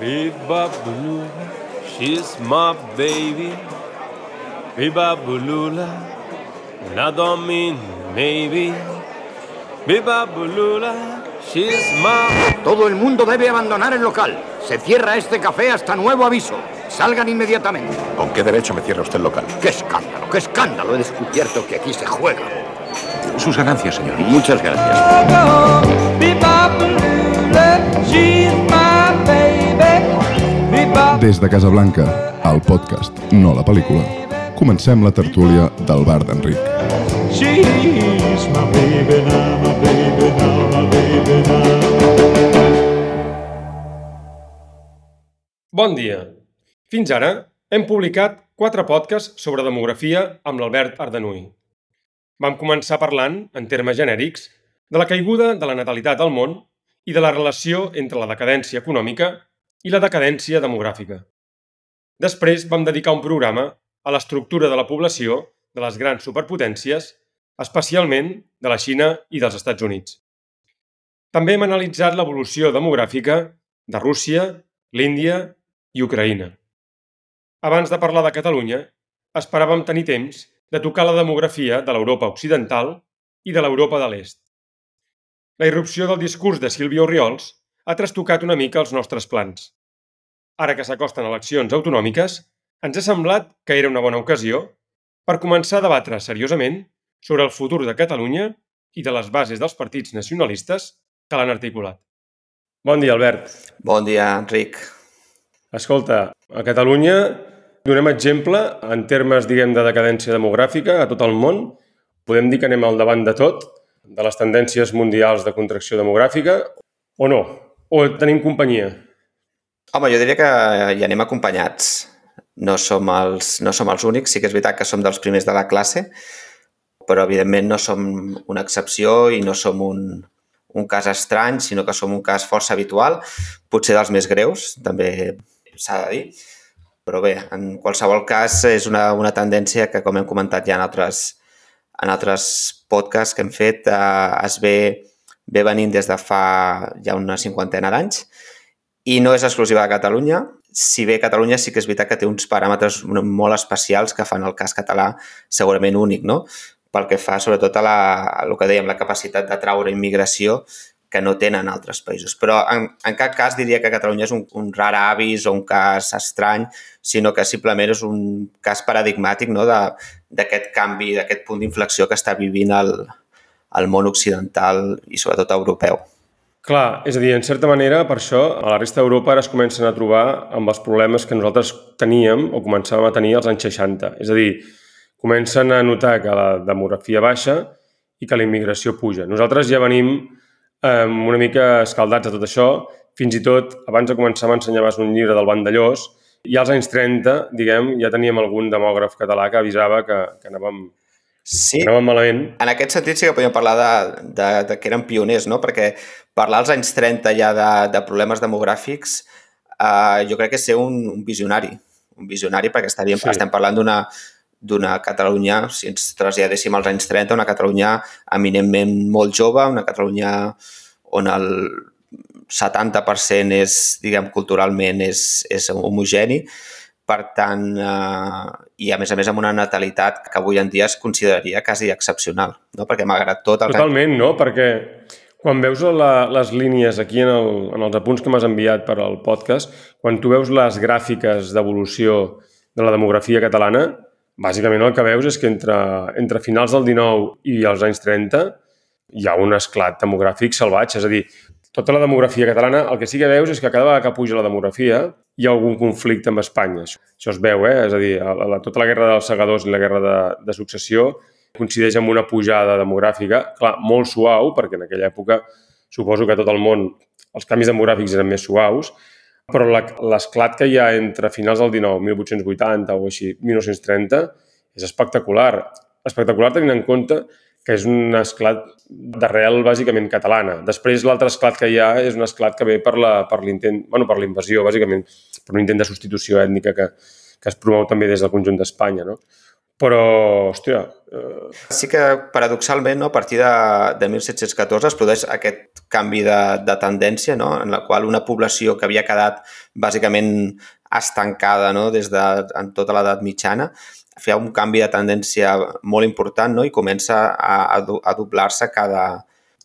Biba Bulula, she's my baby. Biba Bulula, I don't mean maybe. Biba Bulula, she's my. Todo el mundo debe abandonar el local. Se cierra este café hasta nuevo aviso. Salgan inmediatamente. ¿Con qué derecho me cierra usted el local? ¡Qué escándalo! ¡Qué escándalo! He descubierto que aquí se juega. Sus ganancias, señor. Muchas gracias. Des de Casablanca, el podcast, no la pel·lícula, comencem la tertúlia del bar d'Enric. Bon dia. Fins ara hem publicat quatre podcasts sobre demografia amb l'Albert Ardenui. Vam començar parlant, en termes genèrics, de la caiguda de la natalitat al món i de la relació entre la decadència econòmica i la decadència demogràfica. Després vam dedicar un programa a l'estructura de la població de les grans superpotències, especialment de la Xina i dels Estats Units. També hem analitzat l'evolució demogràfica de Rússia, l'Índia i Ucraïna. Abans de parlar de Catalunya, esperàvem tenir temps de tocar la demografia de l'Europa occidental i de l'Europa de l'Est. La irrupció del discurs de Sílvia Oriols ha trastocat una mica els nostres plans. Ara que s'acosten eleccions autonòmiques, ens ha semblat que era una bona ocasió per començar a debatre seriosament sobre el futur de Catalunya i de les bases dels partits nacionalistes que l'han articulat. Bon dia, Albert. Bon dia, Enric. Escolta, a Catalunya donem exemple en termes, diguem, de decadència demogràfica a tot el món. Podem dir que anem al davant de tot, de les tendències mundials de contracció demogràfica, o no? O tenim companyia? Home, jo diria que hi anem acompanyats. No som, els, no som els únics, sí que és veritat que som dels primers de la classe, però evidentment no som una excepció i no som un, un cas estrany, sinó que som un cas força habitual, potser dels més greus, també s'ha de dir. Però bé, en qualsevol cas és una, una tendència que, com hem comentat ja en altres, en altres podcasts que hem fet, eh, es ve, ve venint des de fa ja una cinquantena d'anys i no és exclusiva de Catalunya, si bé Catalunya sí que és veritat que té uns paràmetres molt especials que fan el cas català segurament únic, no? pel que fa sobretot a, la, a el que dèiem, la capacitat d'atraure immigració que no tenen altres països. Però en, en cap cas diria que Catalunya és un, un rar avis o un cas estrany, sinó que simplement és un cas paradigmàtic no? d'aquest canvi, d'aquest punt d'inflexió que està vivint el, el món occidental i sobretot europeu. Clar, és a dir, en certa manera, per això, a la resta d'Europa ara es comencen a trobar amb els problemes que nosaltres teníem o començàvem a tenir als anys 60. És a dir, comencen a notar que la demografia baixa i que la immigració puja. Nosaltres ja venim eh, una mica escaldats a tot això. Fins i tot, abans de començar m'ensenyaves un llibre del Vandellós i als anys 30, diguem, ja teníem algun demògraf català que avisava que, que anàvem Sí, Anàvem malament. en aquest sentit sí que podríem parlar de, de, de que eren pioners, no? perquè parlar als anys 30 ja de, de problemes demogràfics eh, jo crec que és ser un, un visionari, un visionari perquè estaríem, sí. estem parlant d'una d'una Catalunya, si ens traslladéssim als anys 30, una Catalunya eminentment molt jove, una Catalunya on el 70% és, diguem, culturalment és, és homogeni, per tant, eh, i a més a més amb una natalitat que avui en dia es consideraria quasi excepcional, no? perquè malgrat tot... El Totalment, no? Perquè quan veus la, les línies aquí en, el, en els apunts que m'has enviat per al podcast, quan tu veus les gràfiques d'evolució de la demografia catalana, bàsicament el que veus és que entre, entre finals del 19 i els anys 30 hi ha un esclat demogràfic salvatge. És a dir, tota la demografia catalana, el que sí que veus és que cada vegada que puja la demografia hi ha algun conflicte amb Espanya. Això, això es veu, eh? És a dir, la, la, tota la guerra dels segadors i la guerra de, de successió coincideix amb una pujada demogràfica, clar, molt suau, perquè en aquella època suposo que tot el món els canvis demogràfics eren més suaus, però la- l'esclat que hi ha entre finals del 19, 1880 o així, 1930, és espectacular. Espectacular tenint en compte que és un esclat d'arrel bàsicament catalana. Després l'altre esclat que hi ha és un esclat que ve per la- l'intent, bueno, per la invasió, bàsicament, per un intent de substitució ètnica que, que es promou també des del conjunt d'Espanya, no? Però, hòstia, eh, Sí que, paradoxalment, no, a partir de, de 1714 es produeix aquest canvi de, de tendència, no, en la qual una població que havia quedat bàsicament estancada no, des de en tota l'edat mitjana feia un canvi de tendència molt important no, i comença a, a, a doblar-se cada,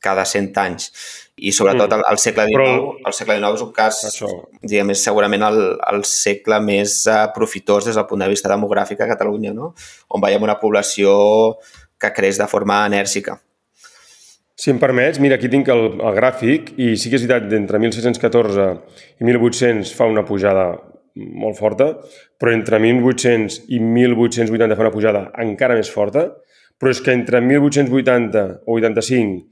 cada 100 anys. I sobretot al, al segle XIX, Però- el segle XIX és un cas, Això. diguem, és segurament el, el segle més eh, profitós des del punt de vista demogràfic a Catalunya, no? on veiem una població que creix de forma enèrgica. Si em permets, mira, aquí tinc el, el gràfic i sí que és veritat, d'entre 1614 i 1800 fa una pujada molt forta, però entre 1800 i 1880 fa una pujada encara més forta, però és que entre 1880 o 85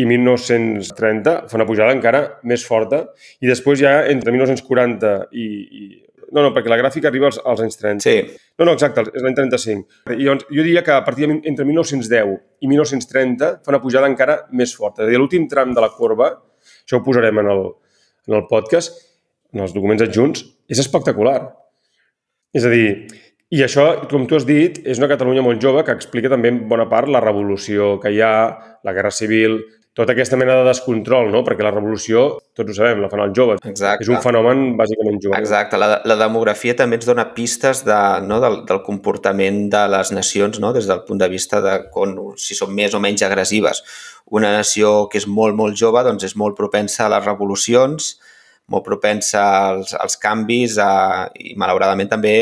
i 1930 fa una pujada encara més forta i després ja entre 1940 i... i no, no, perquè la gràfica arriba als, als anys 30. Sí, No, no, exacte, és l'any 35. I llavors, jo diria que a partir de, entre 1910 i 1930 fa una pujada encara més forta. És a dir, l'últim tram de la corba, això ho posarem en el, en el podcast, en els documents adjunts, és espectacular. És a dir, i això, com tu has dit, és una Catalunya molt jove que explica també en bona part la revolució que hi ha, la guerra civil, tota aquesta mena de descontrol, no? Perquè la revolució, tots ho sabem, la fan els joves. exacte. És un fenomen bàsicament jove. Exacte, la, la demografia també ens dona pistes de, no, del, del comportament de les nacions no? des del punt de vista de con, si són més o menys agressives. Una nació que és molt, molt jove doncs és molt propensa a les revolucions, molt propensa als, als canvis a, i malauradament també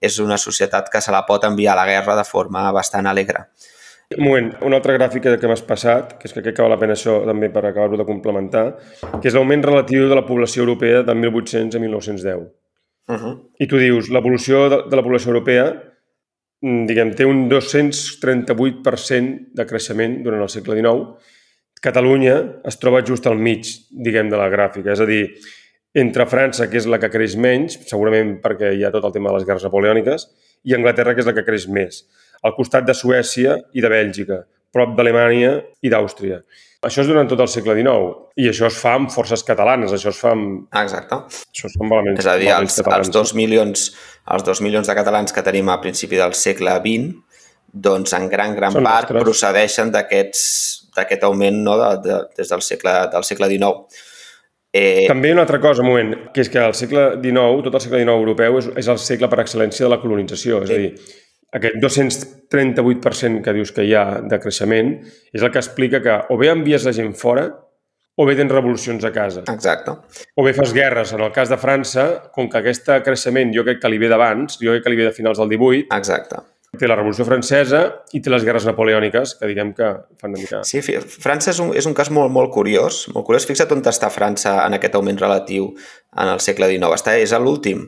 és una societat que se la pot enviar a la guerra de forma bastant alegre. Un moment, una altra gràfica que m'has passat, que és que crec que val la pena això també per acabar-ho de complementar, que és l'augment relatiu de la població europea de 1800 a 1910. Uh -huh. I tu dius, l'evolució de, de la població europea, mm, diguem, té un 238% de creixement durant el segle XIX. Catalunya es troba just al mig, diguem, de la gràfica. És a dir, entre França, que és la que creix menys, segurament perquè hi ha tot el tema de les guerres napoleòniques, i Anglaterra, que és la que creix més, al costat de Suècia i de Bèlgica, prop d'Alemanya i d'Àustria. Això és durant tot el segle XIX, i això es fa amb forces catalanes, això es fa amb... Exacte. Això es fa amb elements, És a dir, els, els, dos milions, els dos milions de catalans que tenim a principi del segle XX, doncs en gran, gran Són part nostres. procedeixen d'aquests- d'aquest augment no, de, de, des del segle, del segle XIX. Eh, També una altra cosa, un moment, que és que el segle XIX, tot el segle XIX europeu, és, és el segle per excel·lència de la colonització. És a dir, aquest 238% que dius que hi ha de creixement és el que explica que o bé envies la gent fora o bé tens revolucions a casa. exacte. O bé fas guerres. En el cas de França, com que aquest creixement jo crec que li ve d'abans, jo crec que li ve de finals del 18, Exacte. Té la Revolució Francesa i té les guerres napoleòniques, que diguem que fan una mica... Sí, França és un, és un cas molt, molt curiós. Molt curiós. Fixa't on està França en aquest augment relatiu en el segle XIX. Està, és a l'últim.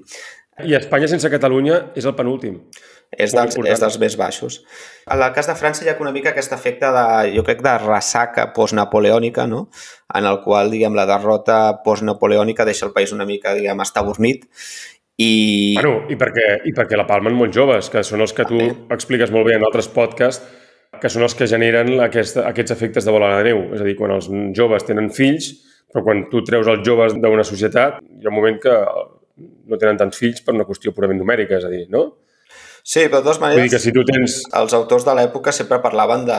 I Espanya sense Catalunya és el penúltim. És dels, important. és dels més baixos. En el cas de França hi ha una mica aquest efecte de, jo crec, de ressaca postnapoleònica, no? en el qual, diguem, la derrota postnapoleònica deixa el país una mica, diguem, estabornit i... Bueno, i perquè, i perquè la palmen molt joves, que són els que tu expliques molt bé en altres podcasts, que són els que generen aquesta, aquests efectes de bola de neu. És a dir, quan els joves tenen fills, però quan tu treus els joves d'una societat, hi ha un moment que no tenen tants fills per una qüestió purament numèrica, és a dir, no? Sí, però de totes Vull dir maneres, que si tu tens... els autors de l'època sempre parlaven de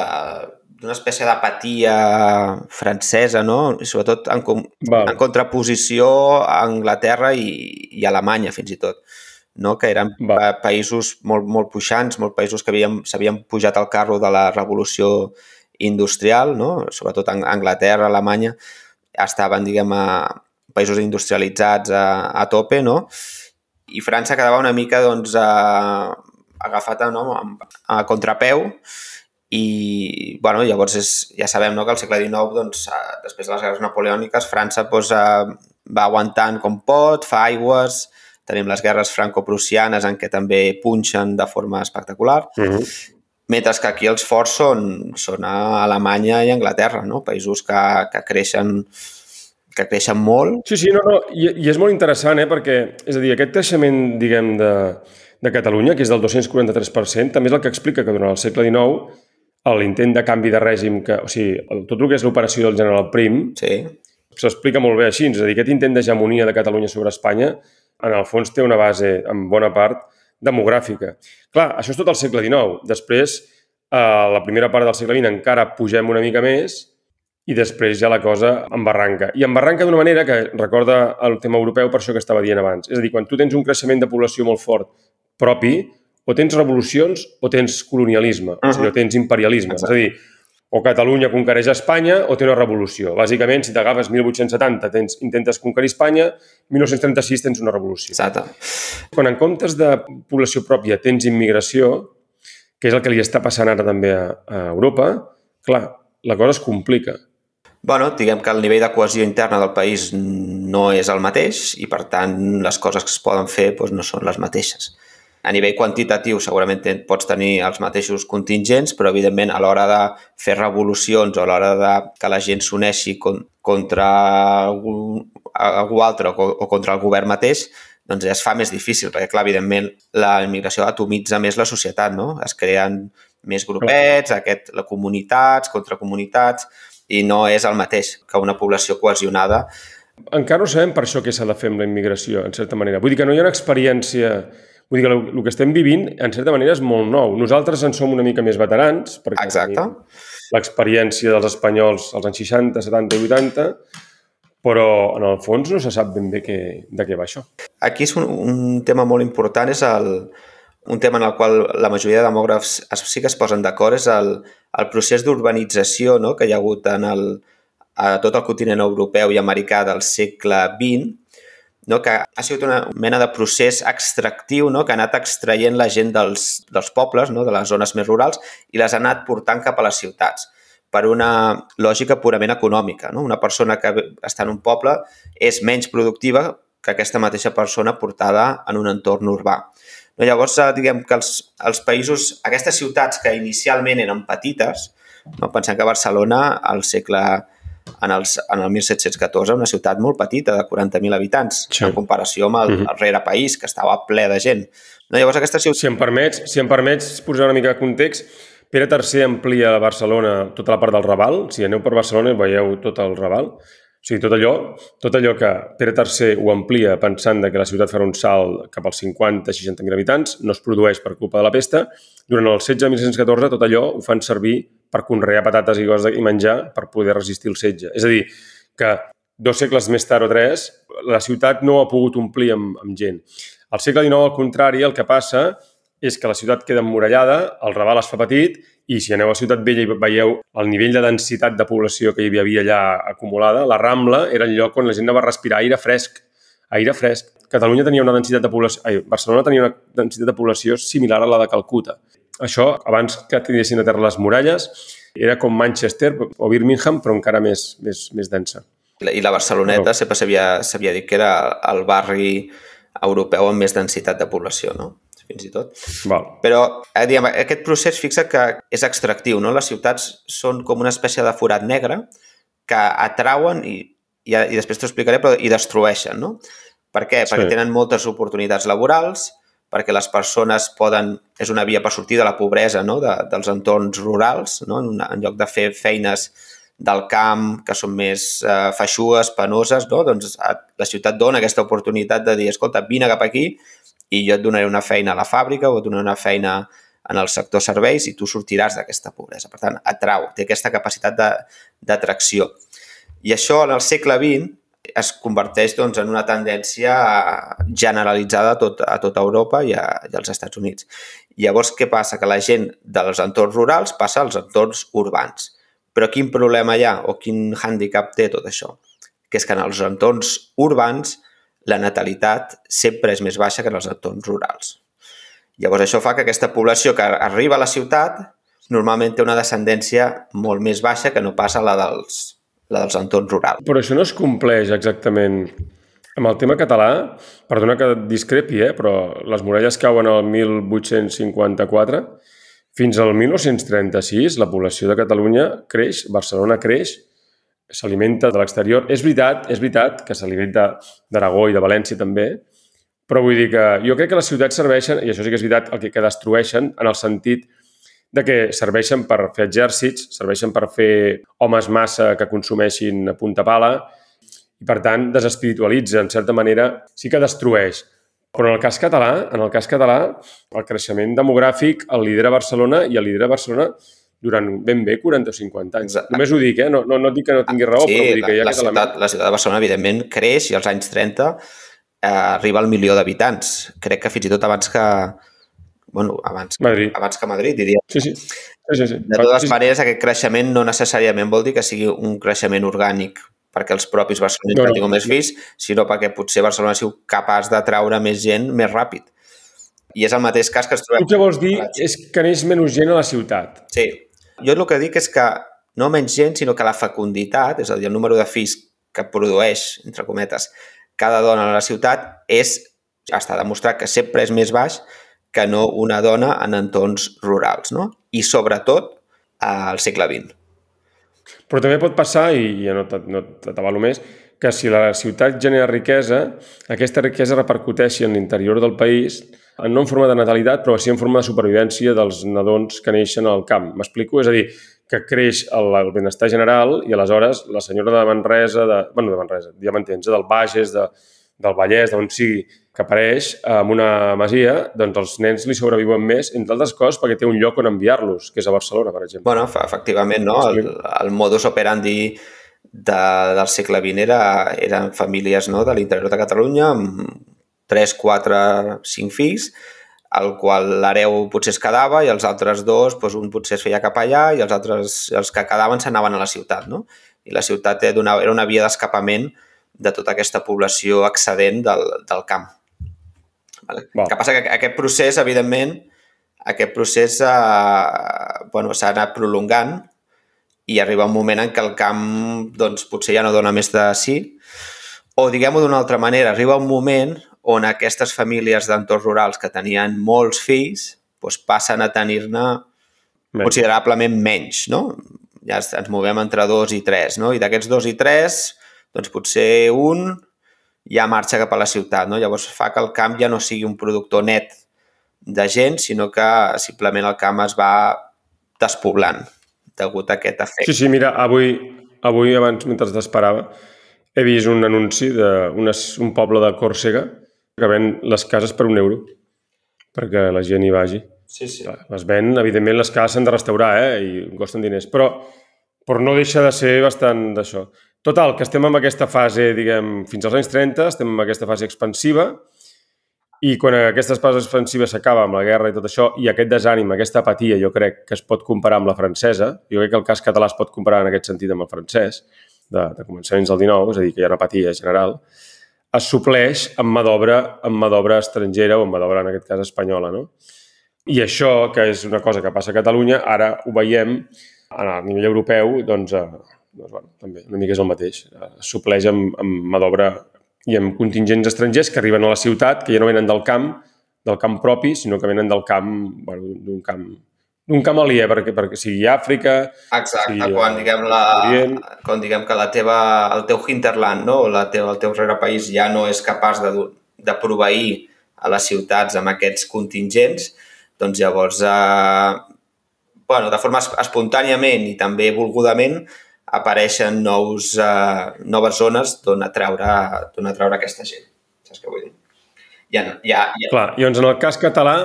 d'una espècie d'apatia francesa, no? I sobretot en, com, Val. en contraposició a Anglaterra i, i Alemanya, fins i tot no? que eren Val. pa països molt, molt puixants, molt països que havien- s'havien pujat al carro de la revolució industrial, no? sobretot Ang- Anglaterra, Alemanya, estaven, diguem, a països industrialitzats a, a tope, no? I França quedava una mica, doncs, a, agafat no? a, a contrapeu i, bueno, llavors és, ja sabem no? que al segle XIX, doncs, a- després de les guerres napoleòniques, França doncs, a, va aguantant com pot, fa aigües, tenim les guerres franco-prussianes en què també punxen de forma espectacular, Uh -huh. mentre que aquí els forts són, són a Alemanya i Anglaterra, no? països que, que creixen que creixen molt. Sí, sí, no, no, i, i és molt interessant, eh, perquè, és a dir, aquest creixement, diguem, de, de Catalunya, que és del 243%, també és el que explica que durant el segle XIX l'intent de canvi de règim, que, o sigui, el- tot el que és l'operació del general Prim, Sí, s'explica molt bé així, és a dir, aquest intent d'hegemonia de Catalunya sobre Espanya, en el fons té una base, en bona part, demogràfica. Clar, això és tot el segle XIX. Després, a la primera part del segle XX encara pugem una mica més i després ja la cosa embarranca. I embarranca d'una manera que recorda el tema europeu per això que estava dient abans. És a dir, quan tu tens un creixement de població molt fort propi, o tens revolucions o tens colonialisme, uh -huh. o sigui, o tens imperialisme. Exacte. És a dir, o Catalunya conquereix Espanya o té una revolució. Bàsicament, si t'agafes 1870, tens, intentes conquerir Espanya, 1936 tens una revolució. Exacte. Quan en comptes de població pròpia tens immigració, que és el que li està passant ara també a, a Europa, clar, la cosa es complica. Bueno, diguem que el nivell de cohesió interna del país no és el mateix i, per tant, les coses que es poden fer doncs, no són les mateixes. A nivell quantitatiu segurament pots tenir els mateixos contingents, però evidentment a l'hora de fer revolucions o a l'hora de que la gent s'uneixi contra algú, algú altre o contra el govern mateix, doncs ja es fa més difícil, perquè clar, evidentment la immigració atomitza més la societat, no? Es creen més grupets, aquest, la comunitats, contra comunitats, i no és el mateix que una població cohesionada encara no sabem per això què s'ha de fer amb la immigració, en certa manera. Vull dir que no hi ha una experiència Vull dir que el, el que estem vivint, en certa manera, és molt nou. Nosaltres en som una mica més veterans, perquè Exacte. l'experiència dels espanyols als anys 60, 70 i 80, però en el fons no se sap ben bé que, de què va això. Aquí és un, un tema molt important, és el, un tema en el qual la majoria de demògrafs es, sí que es posen d'acord, és el, el procés d'urbanització no? que hi ha hagut en el, a tot el continent europeu i americà del segle XX, no? que ha sigut una mena de procés extractiu no? que ha anat extraient la gent dels, dels pobles, no? de les zones més rurals, i les ha anat portant cap a les ciutats per una lògica purament econòmica. No? Una persona que està en un poble és menys productiva que aquesta mateixa persona portada en un entorn urbà. No, llavors, eh, diguem que els, els països, aquestes ciutats que inicialment eren petites, no? pensem que Barcelona al segle en, els, en el 1714 una ciutat molt petita, de 40.000 habitants, sí. en comparació amb el, uh -huh. el rere país, que estava ple de gent. No, llavors aquesta ciutat... Si em permets, si em permets posar una mica de context, Pere III amplia a Barcelona tota la part del Raval. Si aneu per Barcelona veieu tot el Raval. O sigui, tot allò, tot allò que Pere III ho amplia pensant que la ciutat farà un salt cap als 50-60.000 habitants, no es produeix per culpa de la pesta. Durant el 16 de 1614 tot allò ho fan servir per conrear patates i coses i menjar per poder resistir el setge. És a dir, que dos segles més tard o tres, la ciutat no ha pogut omplir amb, amb gent. Al segle XIX, al contrari, el que passa és que la ciutat queda emmurallada, el Raval es fa petit i si aneu a Ciutat Vella i veieu el nivell de densitat de població que hi havia allà acumulada, la Rambla era el lloc on la gent anava a respirar aire fresc. Aire fresc. Catalunya tenia una densitat de població... Ai, Barcelona tenia una densitat de població similar a la de Calcuta. Això, abans que tinguessin a terra les muralles, era com Manchester o Birmingham, però encara més, més, més densa. I la Barceloneta oh. sempre s'havia dit que era el barri europeu amb més densitat de població, no? Fins i tot. Val. Però eh, diguem, aquest procés fixa que és extractiu, no? Les ciutats són com una espècie de forat negre que atrauen i, i, i després t'ho explicaré, però i destrueixen, no? Per què? Sí. Perquè tenen moltes oportunitats laborals, perquè les persones poden... És una via per sortir de la pobresa no? de, dels entorns rurals, no? en, una, en lloc de fer feines del camp que són més eh, feixugues, penoses, no? doncs la ciutat dona aquesta oportunitat de dir, escolta, vine cap aquí i jo et donaré una feina a la fàbrica o et donaré una feina en el sector serveis i tu sortiràs d'aquesta pobresa. Per tant, atrau, té aquesta capacitat d'atracció. I això en el segle XX es converteix doncs, en una tendència generalitzada a, tot, a tota Europa i, a, i als Estats Units. Llavors, què passa? Que la gent dels entorns rurals passa als entorns urbans. Però quin problema hi ha o quin hàndicap té tot això? Que és que en els entorns urbans la natalitat sempre és més baixa que en els entorns rurals. Llavors això fa que aquesta població que arriba a la ciutat normalment té una descendència molt més baixa que no passa la dels, la dels entorns rurals. Però això no es compleix exactament amb el tema català, perdona que discrepi, eh, però les muralles cauen al 1854. Fins al 1936 la població de Catalunya creix, Barcelona creix, s'alimenta de l'exterior. És veritat, és veritat que s'alimenta d'Aragó i de València també, però vull dir que jo crec que les ciutats serveixen, i això sí que és veritat, el que, que destrueixen en el sentit de que serveixen per fer exèrcits, serveixen per fer homes massa que consumeixin a punta pala i, per tant, desespiritualitza, en certa manera, sí que destrueix, Però en el cas català, en el cas català, el creixement demogràfic el lidera Barcelona i el lidera Barcelona durant ben bé 40 o 50 anys. Exacte. Només ho dic, eh? No, no, no dic que no tingui raó, sí, però vull dir que ha la, la, aquest element. ciutat, la ciutat de Barcelona, evidentment, creix i als anys 30 eh, arriba al milió d'habitants. Crec que fins i tot abans que... Bueno, abans, Madrid. abans que Madrid, diria. Sí, sí. sí, sí, sí. De totes Sí, sí. maneres, aquest creixement no necessàriament vol dir que sigui un creixement orgànic perquè els propis barcelonins No, no, tinguin més fills, sinó perquè potser Barcelona sigui capaç d'atraure més gent més ràpid. I és el mateix cas que ens trobem... Tu què vols dir és que neix menys gent a la ciutat. Sí. Jo el que dic és que no menys gent, sinó que la fecunditat, és a dir, el número de fills que produeix, entre cometes, cada dona a la ciutat és, està demostrat que sempre és més baix que no una dona en entorns rurals, no? I sobretot al segle XX. Però també pot passar, i ja no t'avalo més, que si la ciutat genera riquesa, aquesta riquesa repercuteixi en l'interior del país, no en forma de natalitat, però sí en forma de supervivència dels nadons que neixen al camp. M'explico? És a dir, que creix el, el benestar general i aleshores la senyora de Manresa, de, bueno, de Manresa, ja m'entens, eh, del Bages, de, del Vallès, d'on sigui, que apareix en una masia, doncs els nens li sobreviuen més, entre altres coses, perquè té un lloc on enviar-los, que és a Barcelona, per exemple. Bueno, efectivament, no? El, el modus operandi de, del segle XX era, eren famílies no? de l'interior de Catalunya amb 3, 4, 5 fills, el qual l'hereu potser es quedava i els altres dos, doncs un potser es feia cap allà i els altres, els que quedaven s'anaven a la ciutat, no? I la ciutat era una, era una via d'escapament de tota aquesta població excedent del, del camp. Vale? Val. El que passa que aquest procés, evidentment, aquest procés eh, bueno, s'ha anat prolongant i arriba un moment en què el camp doncs, potser ja no dona més de sí, o diguem-ho d'una altra manera, arriba un moment on aquestes famílies d'entorns rurals que tenien molts fills doncs, passen a tenir-ne considerablement menys, no? Ja ens movem entre dos i tres, no? I d'aquests dos i tres, doncs potser un ja marxa cap a la ciutat, no? Llavors fa que el camp ja no sigui un productor net de gent, sinó que simplement el camp es va despoblant degut a aquest efecte. Sí, sí, mira, avui, avui abans, mentre t'esperava, he vist un anunci d'un poble de Còrsega que ven les cases per un euro perquè la gent hi vagi. sí, sí. Les ven, evidentment, les cases s'han de restaurar, eh? I costen diners, però, però no deixa de ser bastant d'això. Total, que estem en aquesta fase, diguem, fins als anys 30, estem en aquesta fase expansiva i quan aquesta fase expansiva s'acaba amb la guerra i tot això, i aquest desànim, aquesta apatia, jo crec que es pot comparar amb la francesa, jo crec que el cas català es pot comparar en aquest sentit amb el francès, de, de començaments del 19, és a dir, que hi ha una apatia general, es supleix amb mà d'obra amb mà d'obra estrangera o amb mà d'obra, en aquest cas, espanyola, no? I això, que és una cosa que passa a Catalunya, ara ho veiem a nivell europeu, doncs, eh, doncs bueno, també una mica és el mateix. Eh, Es supleix amb, amb mà d'obra i amb contingents estrangers que arriben a la ciutat, que ja no venen del camp, del camp propi, sinó que venen del camp, bueno, d'un camp d'un camp aliè, perquè, perquè sigui Àfrica, Exacte, Sí, quan, diguem la, Orient. quan diguem que la teva, el teu hinterland, no? la teva, el teu país ja no és capaç de, de proveir a les ciutats amb aquests contingents, doncs llavors, eh, bueno, de forma es- espontàniament i també volgudament, apareixen nous, eh, noves zones d'on atraure, atraure aquesta gent. Saps què vull dir? Ja, ja, ja, Clar, i doncs en el cas català,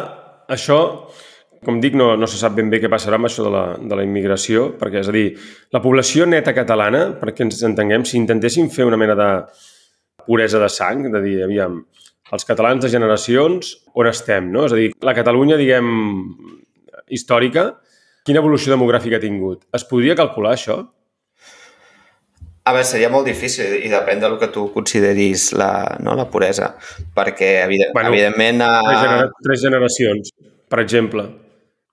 això, com dic, no, no se sap ben bé què passarà amb això de la, de la immigració, perquè, és a dir, la població neta catalana, perquè ens entenguem, si intentéssim fer una mena de puresa de sang, de dir, aviam, els catalans de generacions, on estem, no? És a dir, la Catalunya, diguem, històrica, quina evolució demogràfica ha tingut? Es podria calcular això? A veure, seria molt difícil i depèn del que tu consideris la, no, la puresa, perquè evident, Bueno, evidentment Tres, genera tres generacions, per exemple.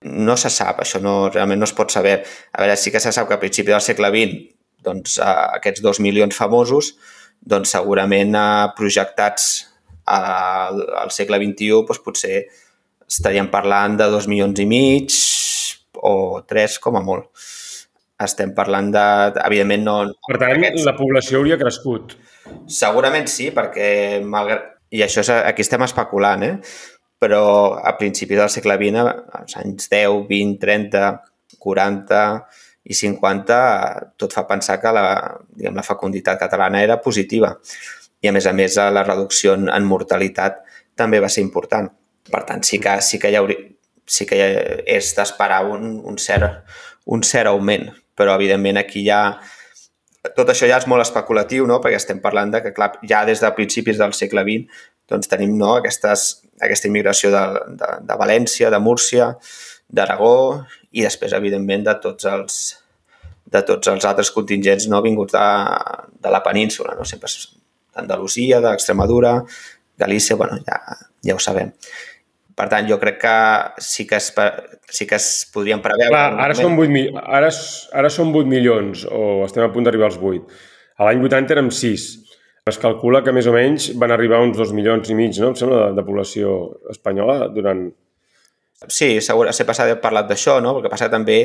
No se sap, això no, realment no es pot saber. A veure, sí que se sap que a principi del segle XX doncs, aquests dos milions famosos doncs, segurament uh, projectats al, al segle XXI doncs, potser estaríem parlant de dos milions i mig o tres com a molt. Estem parlant de... Evidentment no... Per tant, aquests- la població hauria crescut. Segurament sí, perquè malgrat... I això és, aquí estem especulant, eh? Però a principis del segle XX, als anys 10, 20, 30, 40 i 50, tot fa pensar que la, diguem, la fecunditat catalana era positiva. i a més a més la reducció en, mortalitat també va ser important. Per tant, sí que, sí que, hi hauria, sí que és d'esperar un, un, cert, un cert augment, però evidentment aquí ja tot això ja és molt especulatiu, no? perquè estem parlant de que, clar, ja des de principis del segle XX doncs tenim no, aquestes, aquesta immigració de, de, de València, de Múrcia, d'Aragó i després, evidentment, de tots els, de tots els altres contingents no vinguts de, de la península, no? sempre d'Andalusia, d'Extremadura, Galícia, bueno, ja, ja ho sabem. Per tant, jo crec que sí que es, sí que es podrien preveure... Clar, ara són, 8, ara, ara són 8 milions, o estem a punt d'arribar als 8. A l'any 80 érem 6. Es calcula que més o menys van arribar uns 2 milions i mig, no? Em sembla, de, de població espanyola durant... Sí, segur, sé passar de parlat d'això, no? El que passa també,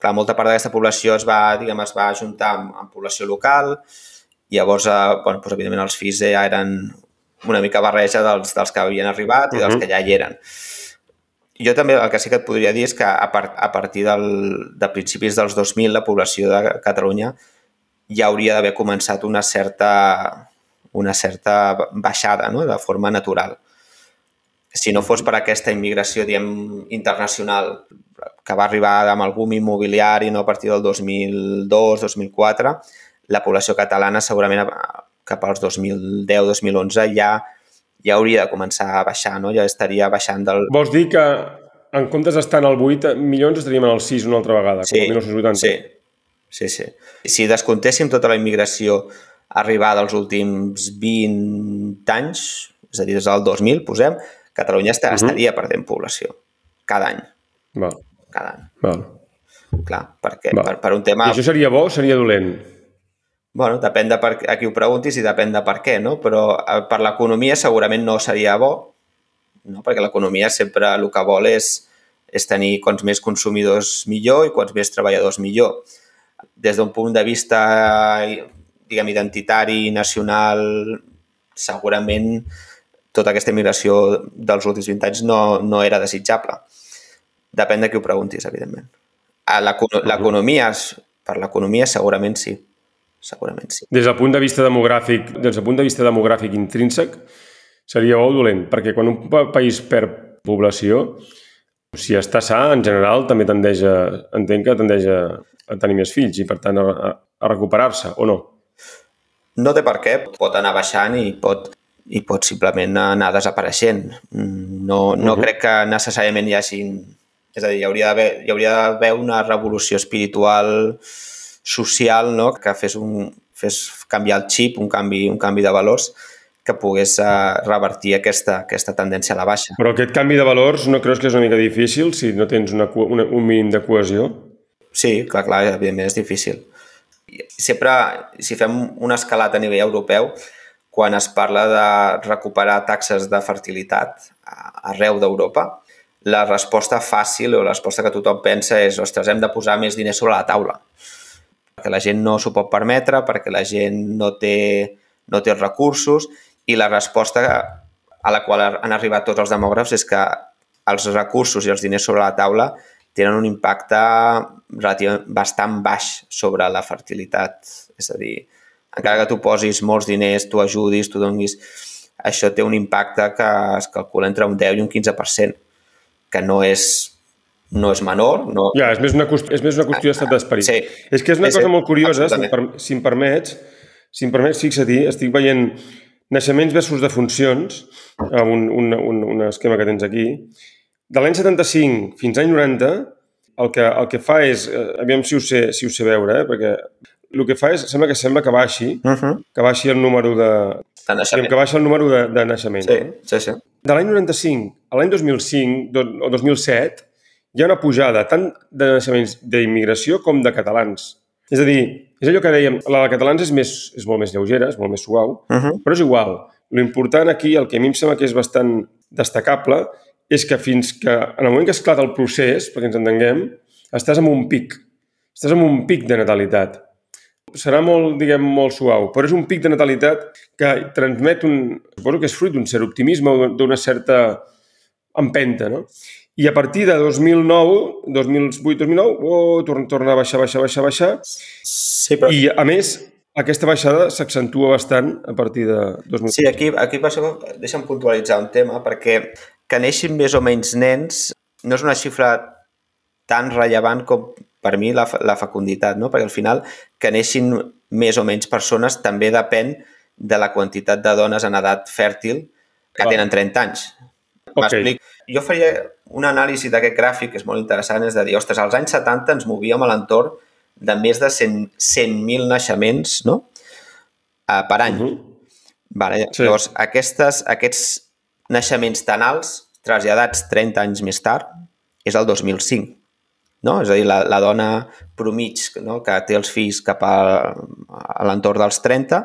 clar, molta part d'aquesta població es va, diguem, es va ajuntar amb, amb població local, i llavors, eh, bueno, doncs, evidentment, els fills ja eren una mica barreja dels, dels que havien arribat i dels uh -huh. que ja hi eren. Jo també el que sí que et podria dir és que a, part, a partir del, de principis dels 2000 la població de Catalunya ja hauria d'haver començat una certa, una certa baixada no? de forma natural. Si no fos per aquesta immigració diem, internacional que va arribar amb el boom immobiliari no? a partir del 2002-2004, la població catalana segurament cap als 2010-2011 ja ja hauria de començar a baixar, no? Ja estaria baixant del... Vols dir que en comptes d'estar en el 8 milions estaríem en el 6 una altra vegada, sí, com el 1980? Sí, sí, sí. Si descontéssim tota la immigració arribada als últims 20 anys, és a dir, des del 2000, posem, Catalunya està, uh mhm. -huh. estaria perdent població cada any. Val. Cada any. Val. Clar, perquè, Val. per, per un tema... I això seria bo o seria dolent? bueno, depèn de per, a qui ho preguntis i depèn de per què, no? Però eh, per l'economia segurament no seria bo, no? perquè l'economia sempre el que vol és, és tenir quants més consumidors millor i quants més treballadors millor. Des d'un punt de vista diguem, identitari, nacional, segurament tota aquesta immigració dels últims 20 anys no, no era desitjable. Depèn de qui ho preguntis, evidentment. L'economia, per l'economia segurament sí segurament sí. Des del punt de vista demogràfic, des del punt de vista demogràfic intrínsec, seria bo o dolent, perquè quan un país perd població, si està sa, en general, també tendeix a, entenc que tendeix a, a tenir més fills i, per tant, a, a recuperar-se, o no? No té per què. Pot anar baixant i pot, i pot simplement anar desapareixent. No, no uh -huh. crec que necessàriament hi hagi... És a dir, hi hauria d'haver una revolució espiritual social no? que fes, un, fes canviar el xip, un canvi, un canvi de valors que pogués uh, revertir aquesta, aquesta tendència a la baixa. Però aquest canvi de valors no creus que és una mica difícil si no tens una, una, un mínim de cohesió? Sí, clar, clar, evidentment és difícil. Sempre, si fem un escalat a nivell europeu, quan es parla de recuperar taxes de fertilitat arreu d'Europa, la resposta fàcil o la resposta que tothom pensa és ostres, hem de posar més diners sobre la taula perquè la gent no s'ho pot permetre, perquè la gent no té, no té recursos i la resposta a la qual han arribat tots els demògrafs és que els recursos i els diners sobre la taula tenen un impacte bastant baix sobre la fertilitat. És a dir, encara que tu posis molts diners, tu ajudis, tu donis... Això té un impacte que es calcula entre un 10 i un 15%, que no és no és menor. No... Ja, és més una, és més una qüestió d'estat d'esperit. Sí. És que és una sí, cosa sí, molt curiosa, si, per, si em permets, si em permets, fixa-t'hi, estic veient naixements versus defuncions, un, un, un, un esquema que tens aquí. De l'any 75 fins l'any 90, el que, el que fa és, eh, aviam si ho sé, si ho sé veure, eh, perquè el que fa és, sembla que sembla que baixi, uh -huh. que baixi el número de... De naixement. Que baixi el número de, de naixement. Sí, sí, sí. De l'any 95 a l'any 2005 do, o 2007 hi ha una pujada tant de naixements d'immigració com de catalans. És a dir, és allò que dèiem, la de catalans és, més, és molt més lleugera, és molt més suau, uh -huh. però és igual. L'important aquí, el que a mi em sembla que és bastant destacable, és que fins que, en el moment que esclata el procés, perquè ens entenguem, estàs en un pic. Estàs en un pic de natalitat. Serà molt, diguem, molt suau, però és un pic de natalitat que transmet un... Suposo que és fruit d'un cert optimisme o d'una certa empenta, no? I a partir de 2009, 2008-2009, oh, torna, torna a baixar, baixar, baixar, baixar. Sí, però... I, a més, aquesta baixada s'accentua bastant a partir de 2000. Sí, aquí, aquí deixa'm puntualitzar un tema, perquè que neixin més o menys nens no és una xifra tan rellevant com per mi la, la fecunditat, no? perquè al final que neixin més o menys persones també depèn de la quantitat de dones en edat fèrtil que tenen 30 anys. Ok. M'explico. Jo faria un anàlisi d'aquest gràfic que és molt interessant, és de dir, ostres, als anys 70 ens movíem a l'entorn de més de 100 100.000 naixements no? uh, per any. Mhm. Vale. Sí. Sí. Llavors, aquestes, aquests naixements tan alts, traslladats 30 anys més tard, és el 2005. No? És a dir, la, la dona promig no? que té els fills cap a, a l'entorn dels 30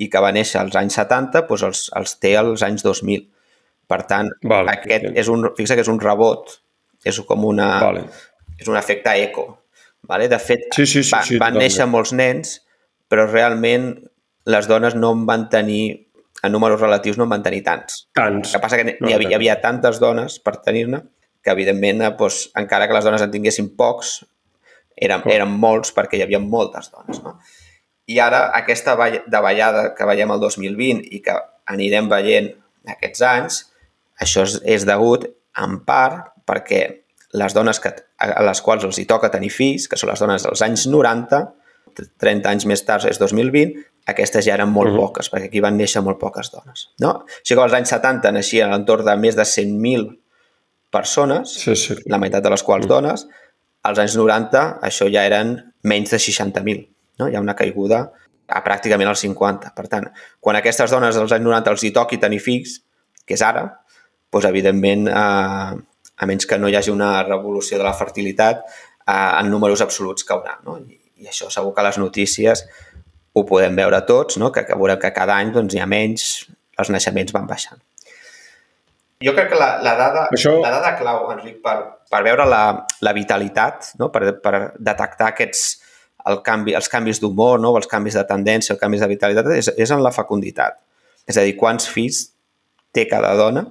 i que va néixer als anys 70, doncs els, els té als anys 2000. Per tant, Vale, aquest és un, fixa que és un rebot, és com una, Vale. és un efecte eco. Vale? De fet, Sí, sí, sí, va, sí, van totalment. néixer molts nens, però realment les dones no en van tenir, en números relatius, no en van tenir tants. Tants. El que passa que n'hi hi, havia, hi havia tantes dones per tenir-ne que, evidentment, eh, doncs, encara que les dones en tinguessin pocs, eren, Clar. eren molts perquè hi havia moltes dones. No? I ara, aquesta vall- davallada que veiem el 2020 i que anirem veient aquests anys, això és, és degut, en part, perquè les dones que, a les quals els hi toca tenir fills, que són les dones dels anys 90, 30 anys més tard és 2020, aquestes ja eren molt Mhm. poques, perquè aquí van néixer molt poques dones. No? Així que als anys 70 naixien a l'entorn de més de 100.000 persones, Sí, sí. la meitat de les quals dones, als anys 90 això ja eren menys de 60.000. No? Hi ha una caiguda a pràcticament al 50. Per tant, quan aquestes dones als anys 90 els hi toqui tenir fills, que és ara, doncs, evidentment, eh, a menys que no hi hagi una revolució de la fertilitat, eh, en números absoluts caurà. No? I, I això segur que les notícies ho podem veure tots, no? que, que veurem que cada any doncs, hi ha menys, els naixements van baixant. Jo crec que la, la, dada, Això- la dada clau, Enric, per, per veure la, la vitalitat, no? per, per detectar aquests, el canvi, els canvis d'humor, no? els canvis de tendència, els canvis de vitalitat, és, és en la fecunditat. És a dir, quants fills té cada dona,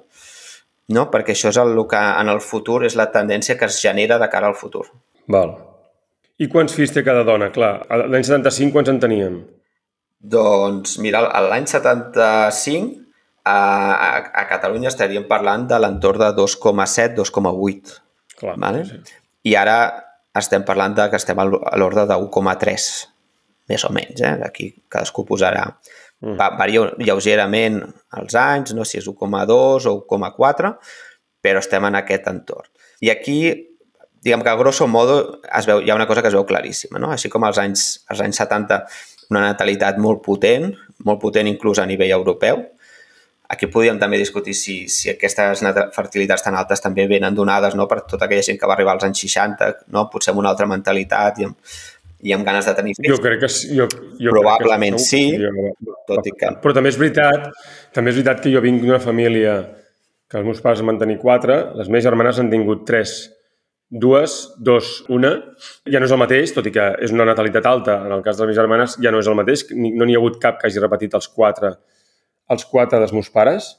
no? perquè això és el, el que en el futur és la tendència que es genera de cara al futur. Val. I quants fills té cada dona? Clar, l'any 75 quants en teníem? Doncs, mira, l'any 75 a, a, a Catalunya estaríem parlant de l'entorn de 2,7, 2,8. Clar, Vale? sí. I ara estem parlant de que estem a l'ordre de 1,3, més o menys. Eh? Aquí cadascú posarà... Mm. Va, varia lleugerament els anys, no si és 1,2 o 1,4, però estem en aquest entorn. I aquí, diguem que a grosso modo es veu, hi ha una cosa que es veu claríssima. No? Així com als anys, als anys 70 una natalitat molt potent, molt potent inclús a nivell europeu, Aquí podríem també discutir si, si aquestes fertilitats tan altes també venen donades no? per tota aquella gent que va arribar als anys 60, no? potser amb una altra mentalitat i amb, i amb ganes de tenir fills. Jo crec que sí. Jo, jo Probablement crec que sí, Jo- tot i que- Però també és veritat, també és veritat que jo vinc d'una família que els meus pares en van tenir quatre, les meves germanes han tingut tres. Dues, dos, una. Ja no és el mateix, tot i que és una natalitat alta. En el cas de les meves germanes ja no és el mateix. No n'hi ha hagut cap que hagi repetit els quatre, els quatre dels meus pares.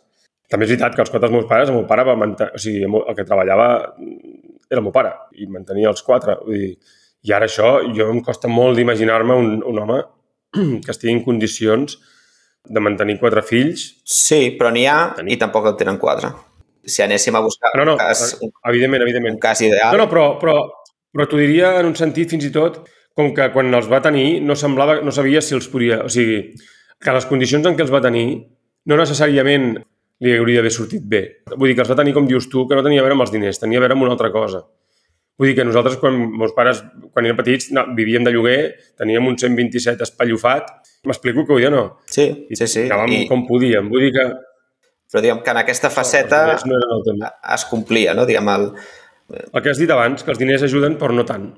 També és veritat que els quatre dels meus pares, el meu pare va mantenir, o sigui, el el que treballava era el meu pare i mantenia els quatre. Vull dir, I ara això, jo em costa molt d'imaginar-me un, un home que estigui en condicions de mantenir quatre fills. Sí, però n'hi ha i tampoc en tenen quatre. Si anéssim a buscar No, no, un, cas, un, evidentment, evidentment. un cas ideal, No, no, però, però, però t'ho diria en un sentit fins i tot com que quan els va tenir no semblava, no sabia si els podia... O sigui, que les condicions en què els va tenir no necessàriament li hauria d'haver sortit bé. Vull dir que els va tenir, com dius tu, que no tenia a veure amb els diners, tenia a veure amb una altra cosa. Vull dir que nosaltres, quan meus pares, quan érem petits, no, vivíem de lloguer, teníem un 127 espallofat. M'explico que vull dir o no? sí, I sí, sí. Anàvem I, com podíem. Vull dir que però diguem que en aquesta faceta no eren el tema. es complia, no? Diguem, el, El que has dit abans, que els diners ajuden, però no tant.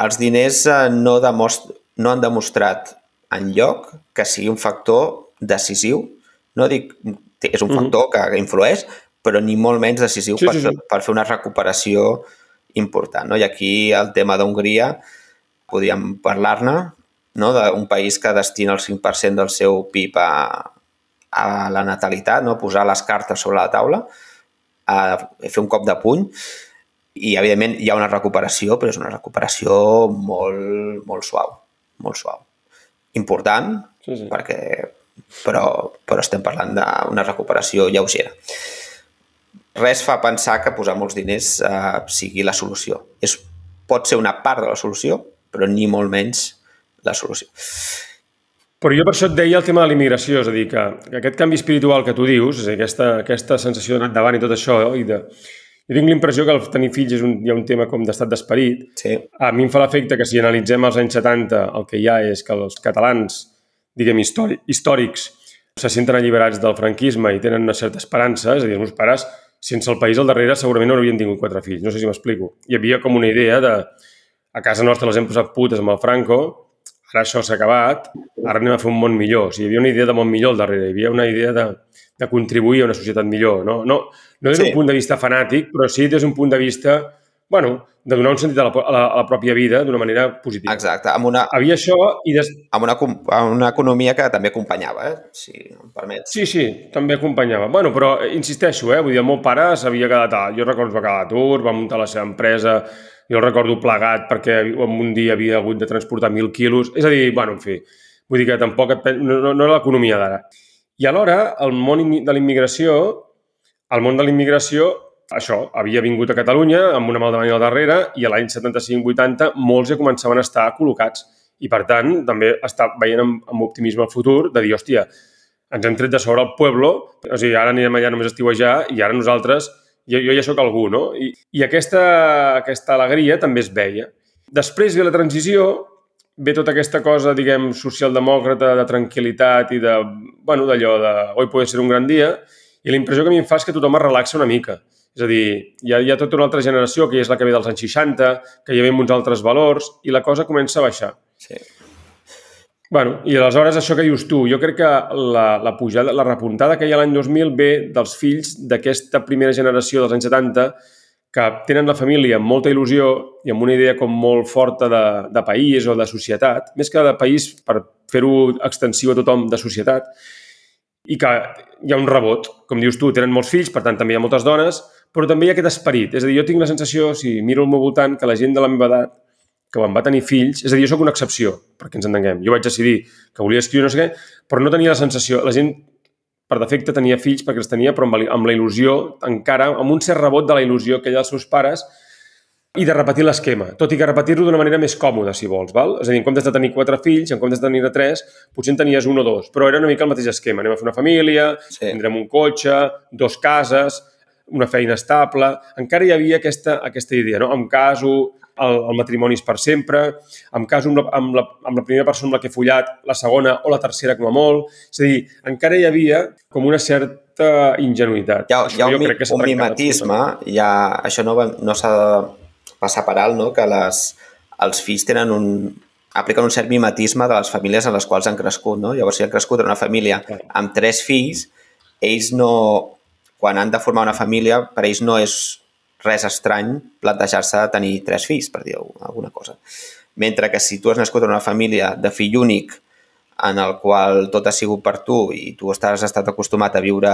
els diners eh, no, demost no han demostrat en lloc que sigui un factor decisiu. No dic és un factor que influeix, però ni molt menys decisiu Mhm. Sí, per, sí, sí. per fer una recuperació important. No? I aquí el tema d'Hongria podríem parlar-ne, no? d'un país que destina el 5% del seu PIB a, a la natalitat, no? posar les cartes sobre la taula, a fer un cop de puny i, evidentment, hi ha una recuperació, però és una recuperació molt, molt suau, molt suau. important, Sí, sí. perquè, però, però estem parlant d'una recuperació lleugera. Res fa pensar que posar molts diners eh, sigui la solució. És, pot ser una part de la solució, però ni molt menys la solució. Però jo per això et deia el tema de la immigració, és a dir, que, que aquest canvi espiritual que tu dius, és dir, aquesta, aquesta sensació d'anar endavant i tot això, i de... Jo tinc l'impressió que el tenir fills és un, hi ha un tema com d'estat d'esperit. Sí. A mi em fa l'efecte que si analitzem els anys 70, el que hi ha és que els catalans, diguem, històric, històrics, se senten alliberats del franquisme i tenen una certa esperança, és a dir, els meus pares, sense el país al darrere, segurament no haurien tingut quatre fills. No sé si m'explico. Hi havia com una idea de... A casa nostra les hem posat putes amb el Franco, ara això s'ha acabat, ara anem a fer un món millor. O sigui, hi havia una idea de món millor al darrere, hi havia una idea de, de contribuir a una societat millor. No, no, no des d'un Sí. punt de vista fanàtic, però sí des d'un punt de vista, bueno, de donar un sentit a la, a la, a la pròpia vida d'una manera positiva. Exacte, amb una, Havia això i des... amb una, amb una economia que també acompanyava, eh? si em permets. Sí, sí, també acompanyava. Bueno, però eh, insisteixo, eh? vull dir, el meu pare s'havia quedat... A... Jo recordo que va quedar a l'atur, va muntar la seva empresa, jo el recordo plegat perquè en un dia havia hagut de transportar mil quilos. És a dir, bueno, en fi, vull dir que tampoc et... pen- no, no, no era l'economia d'ara. I alhora, el món de la immigració, el món de la immigració, això, havia vingut a Catalunya amb una mal de bany al darrere i a l'any 75-80 molts ja començaven a estar col·locats i, per tant, també està veient amb, amb optimisme el futur de dir, hòstia, ens hem tret de sobre el pueblo, o sigui, ara anirem allà només a estiuejar i ara nosaltres, jo, jo ja sóc algú, no? I, i aquesta, aquesta alegria també es veia. Després ve la transició, ve tota aquesta cosa, diguem, socialdemòcrata, de tranquil·litat i de, bueno, d'allò de hoy puede ser un gran dia, i la impressió que a mi em fa és que tothom es relaxa una mica. És a dir, hi ha, hi ha tota una altra generació, que és la que ve dels anys 60, que ja ve amb uns altres valors, i la cosa comença a baixar. Sí. Bueno, i aleshores això que dius tu, jo crec que la, la pujada, la repuntada que hi ha l'any 2000 ve dels fills d'aquesta primera generació dels anys 70 que tenen la família amb molta il·lusió i amb una idea com molt forta de, de país o de societat, més que de país per fer-ho extensiu a tothom de societat, i que hi ha un rebot. Com dius tu, tenen molts fills, per tant també hi ha moltes dones, però també hi ha aquest esperit. És a dir, jo tinc la sensació, si miro al meu voltant, que la gent de la meva edat que quan va tenir fills, és a dir, jo sóc una excepció, perquè ens entenguem. Jo vaig decidir que volia escriure no sé què, però no tenia la sensació... La gent, per defecte, tenia fills perquè els tenia, però amb, la- amb la il·lusió, encara, amb un cert rebot de la il·lusió que hi ha als seus pares i de repetir l'esquema, tot i que repetir-lo d'una manera més còmoda, si vols. Val? És a dir, en comptes de tenir quatre fills, en comptes de tenir tres, potser en tenies un o dos, però era una mica el mateix esquema. Anem a fer una família, sí. tindrem un cotxe, dos cases, una feina estable... Encara hi havia aquesta, aquesta idea, no? Em caso, el, el matrimoni és per sempre, em caso amb la, amb, la, amb la primera persona amb la que he follat, la segona o la tercera com a molt. És a dir, encara hi havia com una certa ingenuïtat. Hi ha, hi ha un, crec que un mimetisme, hi ha, això no, va- no s'ha de passar per alt, no? que les, els fills tenen un, apliquen un cert mimetisme de les famílies en les quals han crescut. No? Llavors, si han crescut en una família amb tres fills, ells no, quan han de formar una família, per ells no és res estrany plantejar-se de tenir tres fills, per dir alguna cosa. Mentre que si tu has nascut en una família de fill únic en el qual tot ha sigut per tu i tu estàs estat acostumat a viure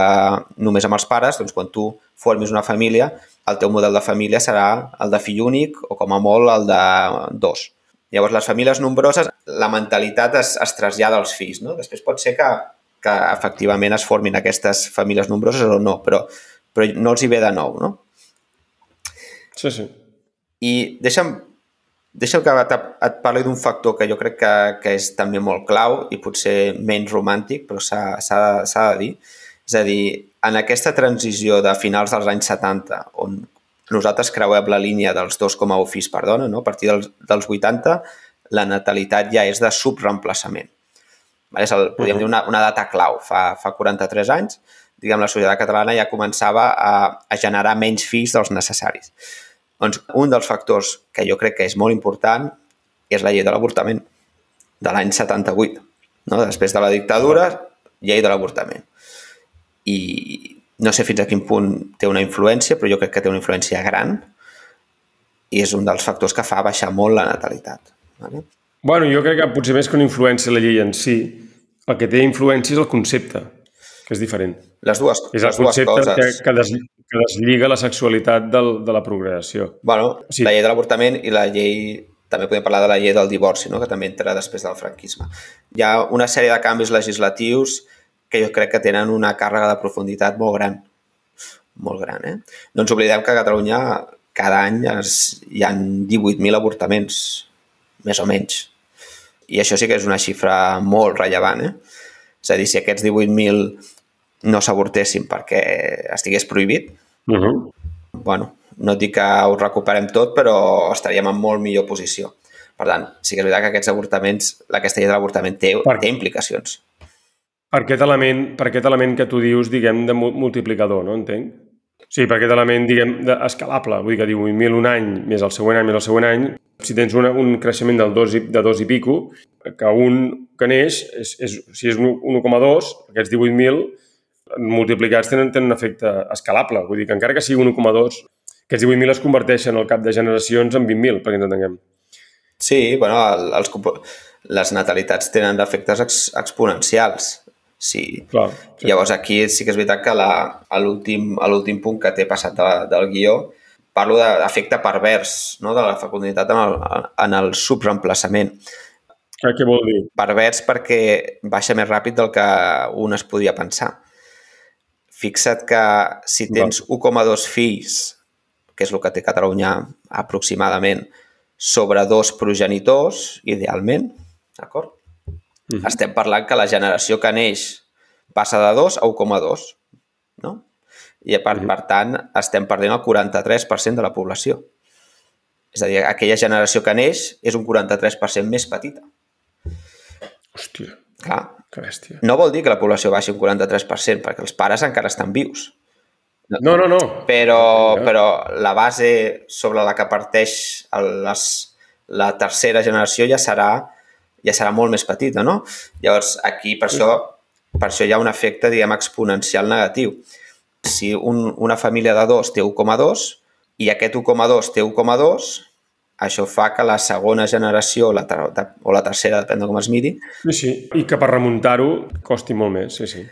només amb els pares, doncs quan tu formis una família, el teu model de família serà el de fill únic o com a molt el de dos. Llavors, les famílies nombroses, la mentalitat es, es trasllada als fills. No? Després pot ser que, que efectivament es formin aquestes famílies nombroses o no, però, però no els hi ve de nou. No? Sí, sí. I deixa'm, deixa'm que et, et parli d'un factor que jo crec que, que és també molt clau i potser menys romàntic, però s'ha de, dir. És a dir, en aquesta transició de finals dels anys 70, on nosaltres creuem la línia dels 2,1 fills per dona, no? a partir dels, dels 80, la natalitat ja és de subreemplaçament. És el, podríem dir una, una data clau. Fa, fa 43 anys, diguem, la societat catalana ja començava a, a generar menys fills dels necessaris. Doncs un dels factors que jo crec que és molt important és la llei de l'avortament de l'any 78. No? Després de la dictadura, llei de l'avortament. I no sé fins a quin punt té una influència, però jo crec que té una influència gran i és un dels factors que fa baixar molt la natalitat. Vale? Bueno, jo crec que potser més que una influència la llei en si, el que té influència és el concepte, que és diferent. Les dues, És el les dues coses. que, que, des, que deslliga la sexualitat del, de la progressió. Bueno, Sí. la llei de l'avortament i la llei també podem parlar de la llei del divorci, no? que també entra després del franquisme. Hi ha una sèrie de canvis legislatius que jo crec que tenen una càrrega de profunditat molt gran. Molt gran, eh? No ens oblidem que a Catalunya cada any es, hi ha 18.000 avortaments, més o menys. I això sí que és una xifra molt rellevant, eh? És a dir, si aquests 18.000 no s'avortessin perquè estigués prohibit, Uh -huh. bueno, no dic que ho recuperem tot, però estaríem en molt millor posició. Per tant, sí que és veritat que aquests avortaments, aquesta llei de l'avortament té, Per- té implicacions. Per aquest element, per aquest element que tu dius, diguem, de mu- multiplicador, no? Entenc? Sí, per aquest element, diguem, escalable. Vull dir que 18.000 un any, més el següent any, més el següent any, si tens una, un creixement del 2 i, de 2 i pico, que un que neix, és, és, si és un 1,2, aquests 18.000 multiplicats tenen, tenen un efecte escalable. Vull dir que encara que sigui un 1,2, aquests 18.000 es converteixen al cap de generacions en 20.000, perquè ens entenguem. Sí, bueno, el, els, les natalitats tenen efectes ex, exponencials. Sí. Clar, sí. Llavors aquí sí que és veritat que a l'últim punt que t'he passat de, del guió parlo d'efecte pervers no? de la fecunditat en el, en el subreemplaçament. Què, vol dir? Pervers perquè baixa més ràpid del que un es podria pensar. Fixa't que si tens 1,2 fills, que és el que té Catalunya aproximadament, sobre dos progenitors, idealment, d'acord? Mm -hmm. Estem parlant que la generació que neix passa de 2 a 1,2, no? I per, mm -hmm. per tant estem perdent el 43% de la població. És a dir, aquella generació que neix és un 43% més petita. Hòstia, Clar, que bèstia. no vol dir que la població baixi un 43%, perquè els pares encara estan vius. No, no, no. Però, però la base sobre la que parteix les, la tercera generació ja serà, ja serà molt més petita, no? Llavors, aquí, per això, per això hi ha un efecte, diguem, exponencial negatiu. Si un, una família de dos té 1,2 i aquest 1,2 té 1,2, això fa que la segona generació la, ter o la tercera, depèn de com es miri, Sí, sí. I que per remuntar-ho costi molt més, sí, sí.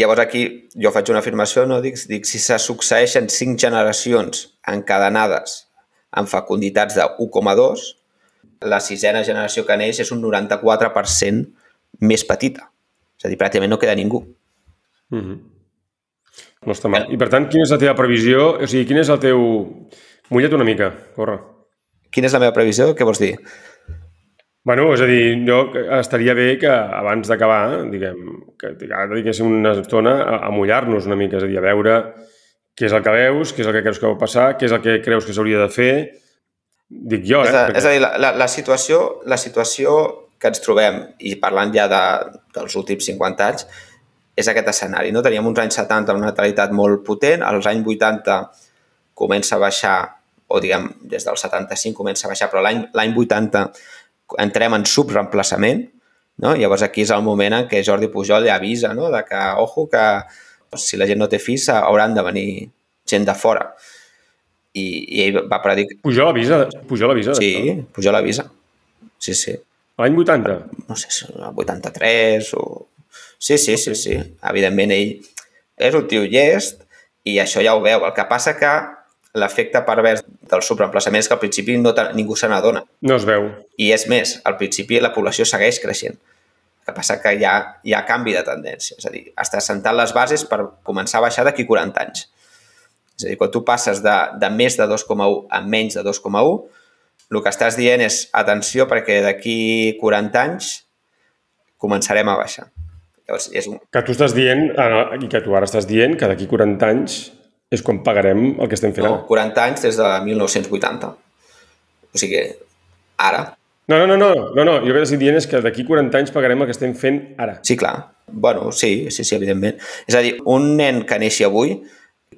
Llavors aquí jo faig una afirmació, no? dic, dic si se succeeixen cinc generacions encadenades amb fecunditats de 1,2, la sisena generació que neix és un 94% més petita. És a dir, pràcticament no queda ningú. No està mal. I per tant, quina és la teva previsió? O sigui, quin és el teu... Mulla't una mica, corre. Quina és la meva previsió? Què vols dir? Bueno, és a dir, jo estaria bé que abans d'acabar, diguem, que ara dediquéssim una estona a, a mullar-nos una mica, és a dir, a veure què és el que veus, què és el que creus que va passar, què és el que creus que s'hauria de fer. Dic jo, eh? És a, és a dir, la, la, la, situació, la situació que ens trobem, i parlant ja de, dels últims 50 anys, és aquest escenari. No? Teníem uns anys 70 una natalitat molt potent, als anys 80 comença a baixar, o diguem, des del 75 comença a baixar, però l'any l'any 80 entrem en subreemplaçament, no? Llavors aquí és el moment en què Jordi Pujol ja avisa, no? De que, ojo, que si la gent no té fills hauran de venir gent de fora. I, i ell va predir... Pujol avisa, Pujol avisa Sí. Pujol avisa. Sí, sí. L'any 80? No sé, si el 83 o... Sí, sí, sí, sí. Evidentment ell és un tio llest i això ja ho veu. El que passa que l'efecte pervers del subreemplaçament és que al principi no te, ningú se n'adona. No es veu. I és més, al principi la població segueix creixent. El que passa que hi ha, hi ha canvi de tendència. És a dir, està sentant les bases per començar a baixar d'aquí 40 anys. És a dir, quan tu passes de, de més de 2,1 a menys de 2,1, el que estàs dient és atenció perquè d'aquí 40 anys començarem a baixar. Llavors, és un... Que tu estàs dient, ah, i que tu ara estàs dient, que d'aquí 40 anys és quan pagarem el que estem fent No, ara. 40 anys des de 1980. O sigui, ara. No, no, no, no, no, no. jo el que estic dient és que d'aquí 40 anys pagarem el que estem fent ara. Sí, clar. Bueno, sí, sí, sí, evidentment. És a dir, un nen que neixi avui,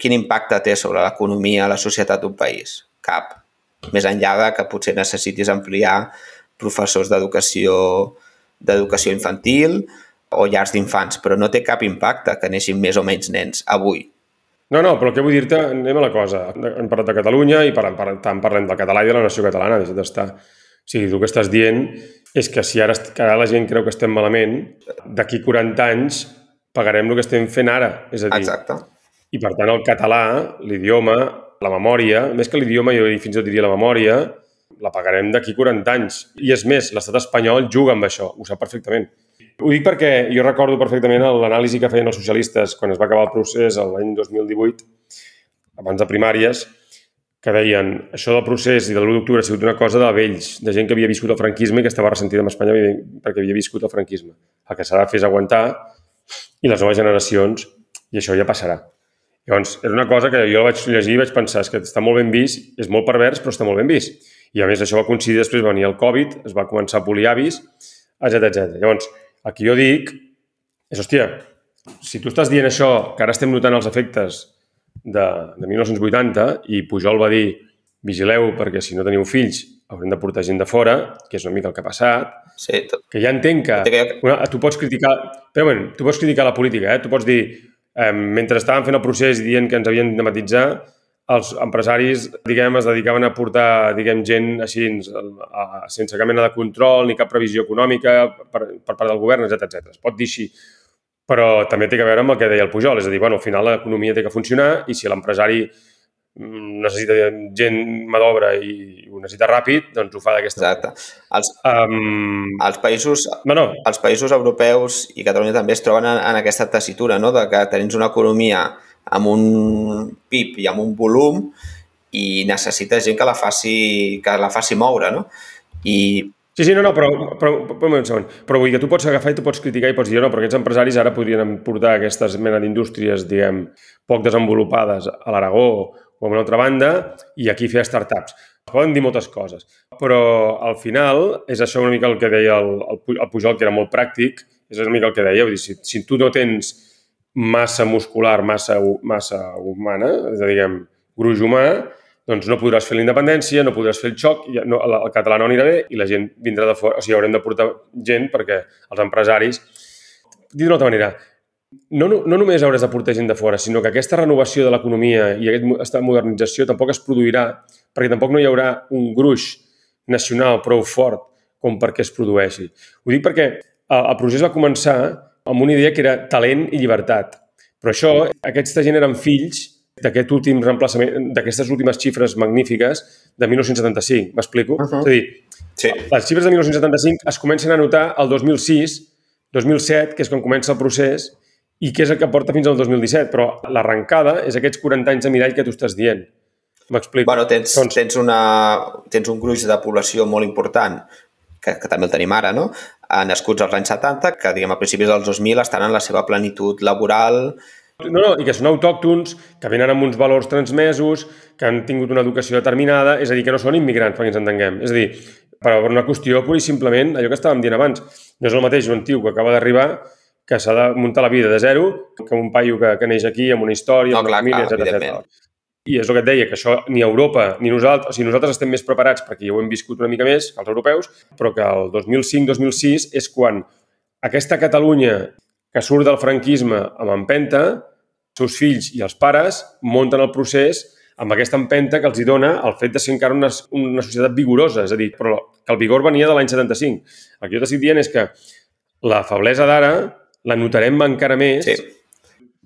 quin impacte té sobre l'economia, la societat d'un país? Cap. Més enllà de que potser necessitis ampliar professors d'educació d'educació infantil o llars d'infants, però no té cap impacte que neixin més o menys nens avui. No, no, però que vull dir-te, anem a la cosa. Hem parlat de Catalunya i parlem, parlem, tant parlem del català i de la nació catalana, deixa't d'estar. O sigui, tu el que estàs dient és que si ara, que ara la gent creu que estem malament, d'aquí 40 anys pagarem el que estem fent ara. És a dir, Exacte. I per tant el català, l'idioma, la memòria, més que l'idioma jo fins i tot diria la memòria, la pagarem d'aquí 40 anys. I és més, l'estat espanyol juga amb això, ho sap perfectament. Ho dic perquè jo recordo perfectament l'anàlisi que feien els socialistes quan es va acabar el procés l'any 2018, abans de primàries, que deien això del procés i de l'1 d'octubre ha sigut una cosa de vells, de gent que havia viscut el franquisme i que estava ressentida amb Espanya perquè havia viscut el franquisme. El que s'ha de fer és aguantar i les noves generacions, i això ja passarà. Llavors, és una cosa que jo vaig llegir i vaig pensar, és que està molt ben vist, és molt pervers, però està molt ben vist. I a més, això va coincidir després, va venir el Covid, es va començar a polir avis, etc etc. Llavors, el que jo dic és, hòstia, si tu estàs dient això, que ara estem notant els efectes de, de 1980 i Pujol va dir vigileu perquè si no teniu fills haurem de portar gent de fora, que és una mica el que ha passat, Sí, tot. que ja entenc que... Una, tu pots criticar... Però, bueno, tu pots criticar la política, eh? Tu pots dir, eh, mentre estàvem fent el procés i dient que ens havien de matitzar, els empresaris, diguem, es dedicaven a portar, diguem, gent així, a, sense cap mena de control ni cap previsió econòmica per, per part del govern, etc etc. Es pot dir així. Però també té a veure amb el que deia el Pujol, és a dir, bueno, al final l'economia té que funcionar i si l'empresari mm, necessita gent mà d'obra i ho necessita ràpid, doncs ho fa d'aquesta Exacte. Els, Um, els països no, no, els països europeus i Catalunya també es troben en, en aquesta tessitura, no? de que tens una economia amb un PIB i amb un volum i necessites gent que la faci, que la faci moure, no? I Sí, sí, no, no, però, però, però, un segon. però vull dir que tu pots agafar i tu pots criticar i pots dir, no, però aquests empresaris ara podrien portar aquestes mena d'indústries, diguem, poc desenvolupades a l'Aragó o a una altra banda i aquí fer startups. Poden dir moltes coses, però al final és això una mica el que deia el, el Pujol, que era molt pràctic, és una mica el que deia, vull dir, si, si tu no tens massa muscular, massa, massa humana, és a dir, gruix humà, doncs no podràs fer la independència, no podràs fer el xoc, i no, el català no anirà bé i la gent vindrà de fora. O sigui, haurem de portar gent perquè els empresaris... Dit d'una altra manera, no, no, no només hauràs de portar gent de fora, sinó que aquesta renovació de l'economia i aquesta modernització tampoc es produirà perquè tampoc no hi haurà un gruix nacional prou fort com perquè es produeixi. Ho dic perquè el, el procés va començar amb una idea que era talent i llibertat. Però això, aquesta gent eren fills d'aquest últim reemplaçament, d'aquestes últimes xifres magnífiques de 1975. M'explico? Uh -huh. És a dir, sí, les xifres de 1975 es comencen a notar el 2006, 2007, que és quan comença el procés, i que és el que porta fins al 2017. Però l'arrencada és aquests 40 anys de mirall que tu estàs dient. M'explico? bueno, tens, Doncs- tens, una, tens un gruix de població molt important que, que també el tenim ara, no? Eh, nascuts als anys 70, que diguem a principis dels 2000 estan en la seva plenitud laboral, No, no, i que són autòctons, que venen amb uns valors transmesos, que han tingut una educació determinada, és a dir, que no són immigrants, perquè ens entenguem. És a dir, per una qüestió pura i simplement, allò que estàvem dient abans, no és el mateix un tio que acaba d'arribar que s'ha de muntar la vida de zero que un paio que, que neix aquí amb una història, No, amb clar, una família, clar, etc. I és el que et deia, que això ni Europa ni nosaltres, o sigui, nosaltres estem més preparats perquè ja ho hem viscut una mica més que els europeus, però que el 2005-2006 és quan aquesta Catalunya que surt del franquisme amb empenta, els seus fills i els pares munten el procés amb aquesta empenta que els hi dona el fet de ser encara una, una societat vigorosa, és a dir, però que el vigor venia de l'any 75. El que jo t'estic dient és que la feblesa d'ara la notarem encara més Sí.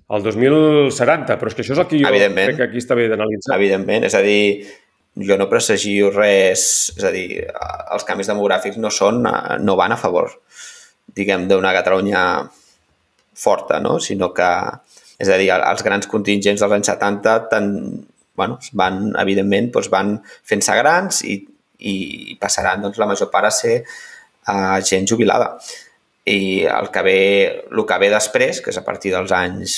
El 2070, però és que això és el que jo crec que aquí està bé d'analitzar. evidentment. És a dir, jo no presagio res... És a dir, els canvis demogràfics no són, no van a favor, diguem, d'una Catalunya forta, no? Sinó que, és a dir, els grans contingents dels anys 70 tan, bueno, van, evidentment, doncs van fent-se grans i, i passaran doncs, la major part a ser uh, gent jubilada. I el que, ve, el que ve després, que és a partir dels anys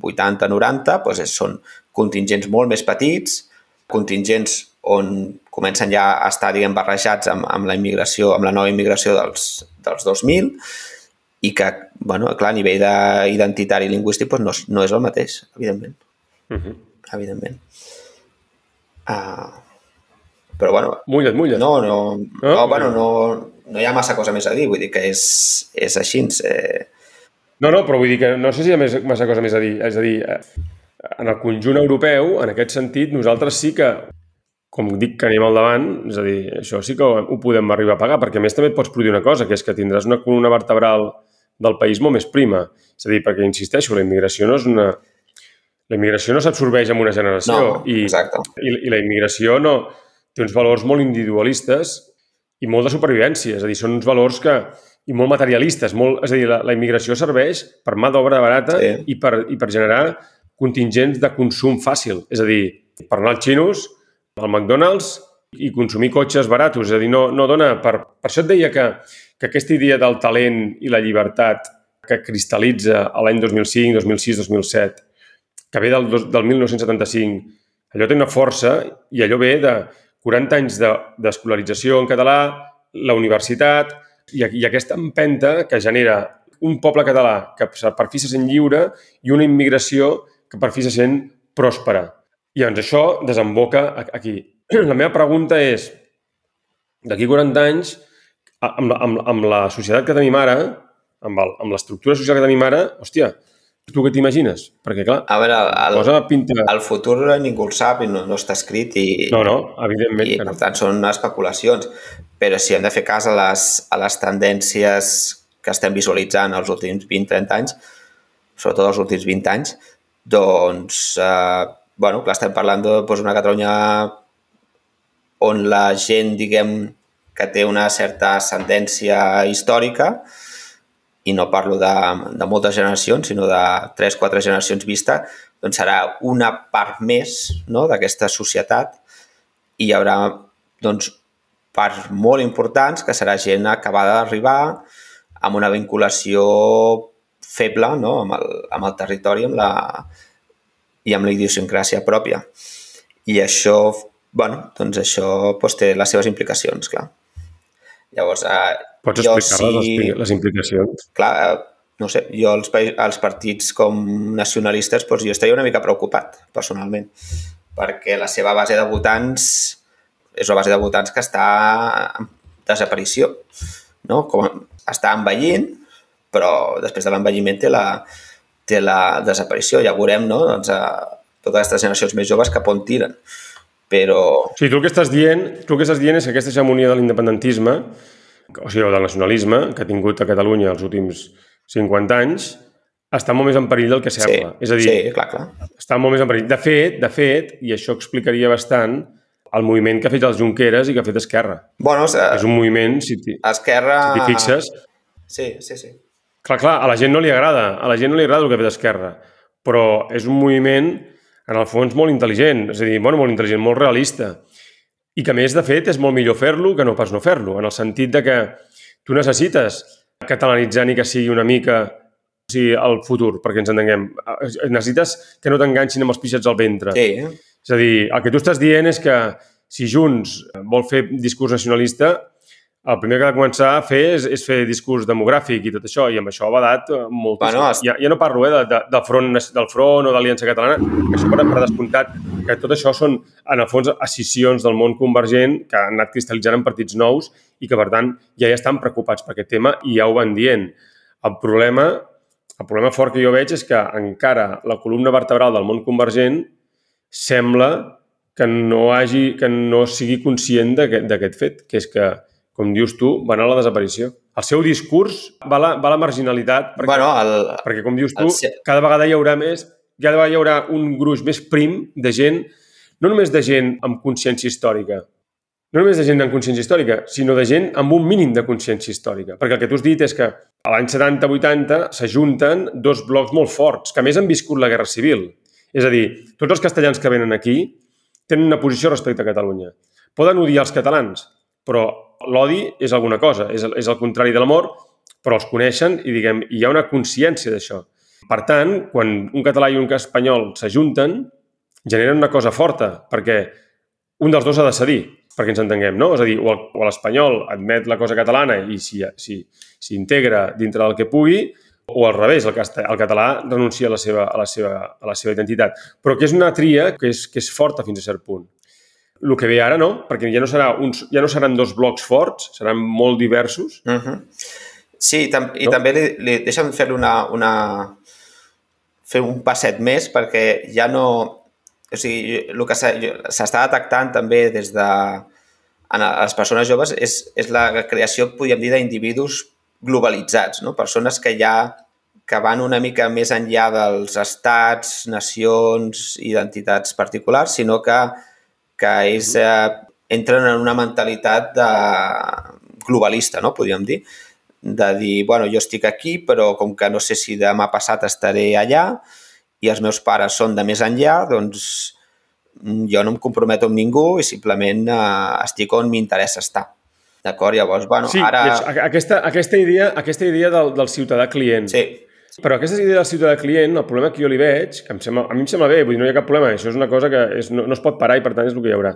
80-90, doncs són contingents molt més petits, contingents on comencen ja a estar, diguem, barrejats amb, amb la immigració, amb la nova immigració dels, dels 2000 i que, bueno, clar, a nivell d'identitari i lingüístic doncs no, no és el mateix, evidentment. Uh -huh. Evidentment. Uh, però, bueno, Mulla't, mulla't. no, no, No? no, bueno, no, no hi ha massa cosa més a dir, vull dir que és, és així. Eh, No, no, però vull dir que no sé si hi ha més, massa cosa més a dir. És a dir, eh, en el conjunt europeu, en aquest sentit, nosaltres sí que, com dic que anem al davant, és a dir, això sí que ho, ho podem arribar a pagar, perquè a més també et pots produir una cosa, que és que tindràs una columna vertebral del país molt més prima. És a dir, perquè, insisteixo, la immigració no és una... La immigració no s'absorbeix en una generació no, i, exacte. i, i la immigració no té uns valors molt individualistes i molt de supervivència. És a dir, són uns valors que i molt materialistes. Molt, és a dir, la, la immigració serveix per mà d'obra barata Sí. i, per, i per generar contingents de consum fàcil. És a dir, per anar als xinos, al McDonald's i consumir cotxes baratos. És a dir, no, no dona... Per, per això et deia que, que aquesta idea del talent i la llibertat que cristal·litza a l'any 2005, 2006, 2007, que ve del, del 1975, allò té una força i allò ve de 40 anys de- d'escolarització en català, la universitat i, i aquesta empenta que genera un poble català que per fi se sent lliure i una immigració que per fi se sent pròspera. I doncs això desemboca aquí. La meva pregunta és, d'aquí 40 anys, amb, amb, amb la societat que tenim ara, amb amb l'estructura social que tenim ara, hòstia, tu què t'imagines? Perquè, clar, A veure, el, cosa pinta... el futur ningú el sap i no, no està escrit i, No, no, evidentment i que per no. tant són especulacions. Però si hem de fer cas a les, a les tendències que estem visualitzant els últims 20-30 anys, sobretot els últims 20 anys, doncs, eh, bueno, clar, estem parlant de doncs, una Catalunya on la gent, diguem, que té una certa ascendència històrica, i no parlo de, de moltes generacions, sinó de 3-4 generacions vista, doncs serà una part més no, d'aquesta societat i hi haurà doncs, parts molt importants que serà gent acabada d'arribar amb una vinculació feble no? amb, el, amb el territori amb la, i amb la idiosincràsia pròpia. I això, bueno, doncs això doncs, té les seves implicacions, clar. Llavors, eh, Pots jo explicar les, sí- expli- les implicacions? clar, eh, no sé, jo els, pa- els partits com nacionalistes, doncs jo estaria una mica preocupat, personalment, perquè la seva base de votants és una base de votants que està en desaparició, no? Com està envellint, però després de l'envelliment té la, té la desaparició. Ja veurem, no?, doncs, a totes aquestes generacions més joves cap on tiren. Però, sigui, tu el que estàs dient, tu el que estàs dient és que aquesta hegemonia de l'independentisme, o sigui, o del nacionalisme, que ha tingut a Catalunya els últims 50 anys, està molt més en perill del que sí, sembla. és a dir, sí, clar, clar. està molt més en perill. De fet, de fet, i això explicaria bastant el moviment que ha fet els Junqueras i que ha fet Esquerra. Bueno, És és, un moviment, si t'hi Esquerra... si fixes, Sí, sí, sí. Clar, clar, a la gent no li agrada, a la gent no li agrada el que ha fet Esquerra, però és un moviment, en el fons, molt intel·ligent, és a dir, bueno, molt intel·ligent, molt realista, i que, més, de fet, és molt millor fer-lo que no pas no fer-lo, en el sentit de que tu necessites catalanitzar ni que sigui una mica o sigui, el futur, perquè ens entenguem. Necessites que no t'enganxin amb els pixats al ventre. Sí, És a dir, el que tu estàs dient és que si Junts vol fer discurs nacionalista, el primer que ha de començar a fer és, és fer discurs demogràfic i tot això, i amb això ha badat eh, moltíssim. Bueno, ja, ja no parlo eh, de, de, del, front, del front o d'Aliança Catalana, que això per, per descomptat, que tot això són, en el fons, escissions del món convergent que han anat cristal·litzant en partits nous i que, per tant, ja hi estan preocupats per aquest tema i ja ho van dient. El problema, el problema fort que jo veig és que encara la columna vertebral del món convergent sembla que no, hagi, que no sigui conscient d'aquest fet, que és que, com dius tu, va anar a la desaparició. El seu discurs va a la, va a la marginalitat, perquè, bueno, el, perquè com dius tu, el cada vegada hi haurà més, vegada hi haurà un gruix més prim de gent, no només de gent amb consciència històrica, no només de gent amb consciència històrica, sinó de gent amb un mínim de consciència històrica. Perquè el que tu has dit és que a l'any 70-80 s'ajunten dos blocs molt forts, que més han viscut la Guerra Civil. És a dir, tots els castellans que venen aquí tenen una posició respecte a Catalunya. Poden odiar els catalans, però l'odi és alguna cosa, és el, és el contrari de l'amor, però els coneixen i diguem, hi ha una consciència d'això. Per tant, quan un català i un espanyol s'ajunten, generen una cosa forta, perquè un dels dos ha de cedir, perquè ens entenguem, no? És a dir, o l'espanyol admet la cosa catalana i s'hi si, si dintre del que pugui, o al revés, el, casta- el català renuncia a la, seva, a, la seva, a la seva identitat. Però que és una tria que és, que és forta fins a cert punt. El que ve ara no, perquè ja no, serà uns, ja no seran dos blocs forts, seran molt diversos. Uh -huh. Sí, tam i No? també li, li deixa'm fer-li una, una... fer un passet més perquè ja no... O sigui, el que s'està detectant també des de en les persones joves és, és la creació, podríem dir, d'individus globalitzats, no? persones que ja que van una mica més enllà dels estats, nacions, identitats particulars, sinó que, que és eh, entren en una mentalitat de globalista, no? podríem dir, de dir, bueno, jo estic aquí, però com que no sé si demà passat estaré allà i els meus pares són de més enllà, doncs jo no em comprometo amb ningú i simplement eh, estic on m'interessa estar. D'acord? Llavors, bueno, Sí, ara... ara... aquesta, aquesta idea, aquesta idea del, del ciutadà client. Sí, Però aquesta idea del ciutadà client, el problema que jo li veig, que em sembla, a mi em sembla bé, vull dir, no hi ha cap problema, això és una cosa que és, no, no es pot parar i per tant és el que hi haurà.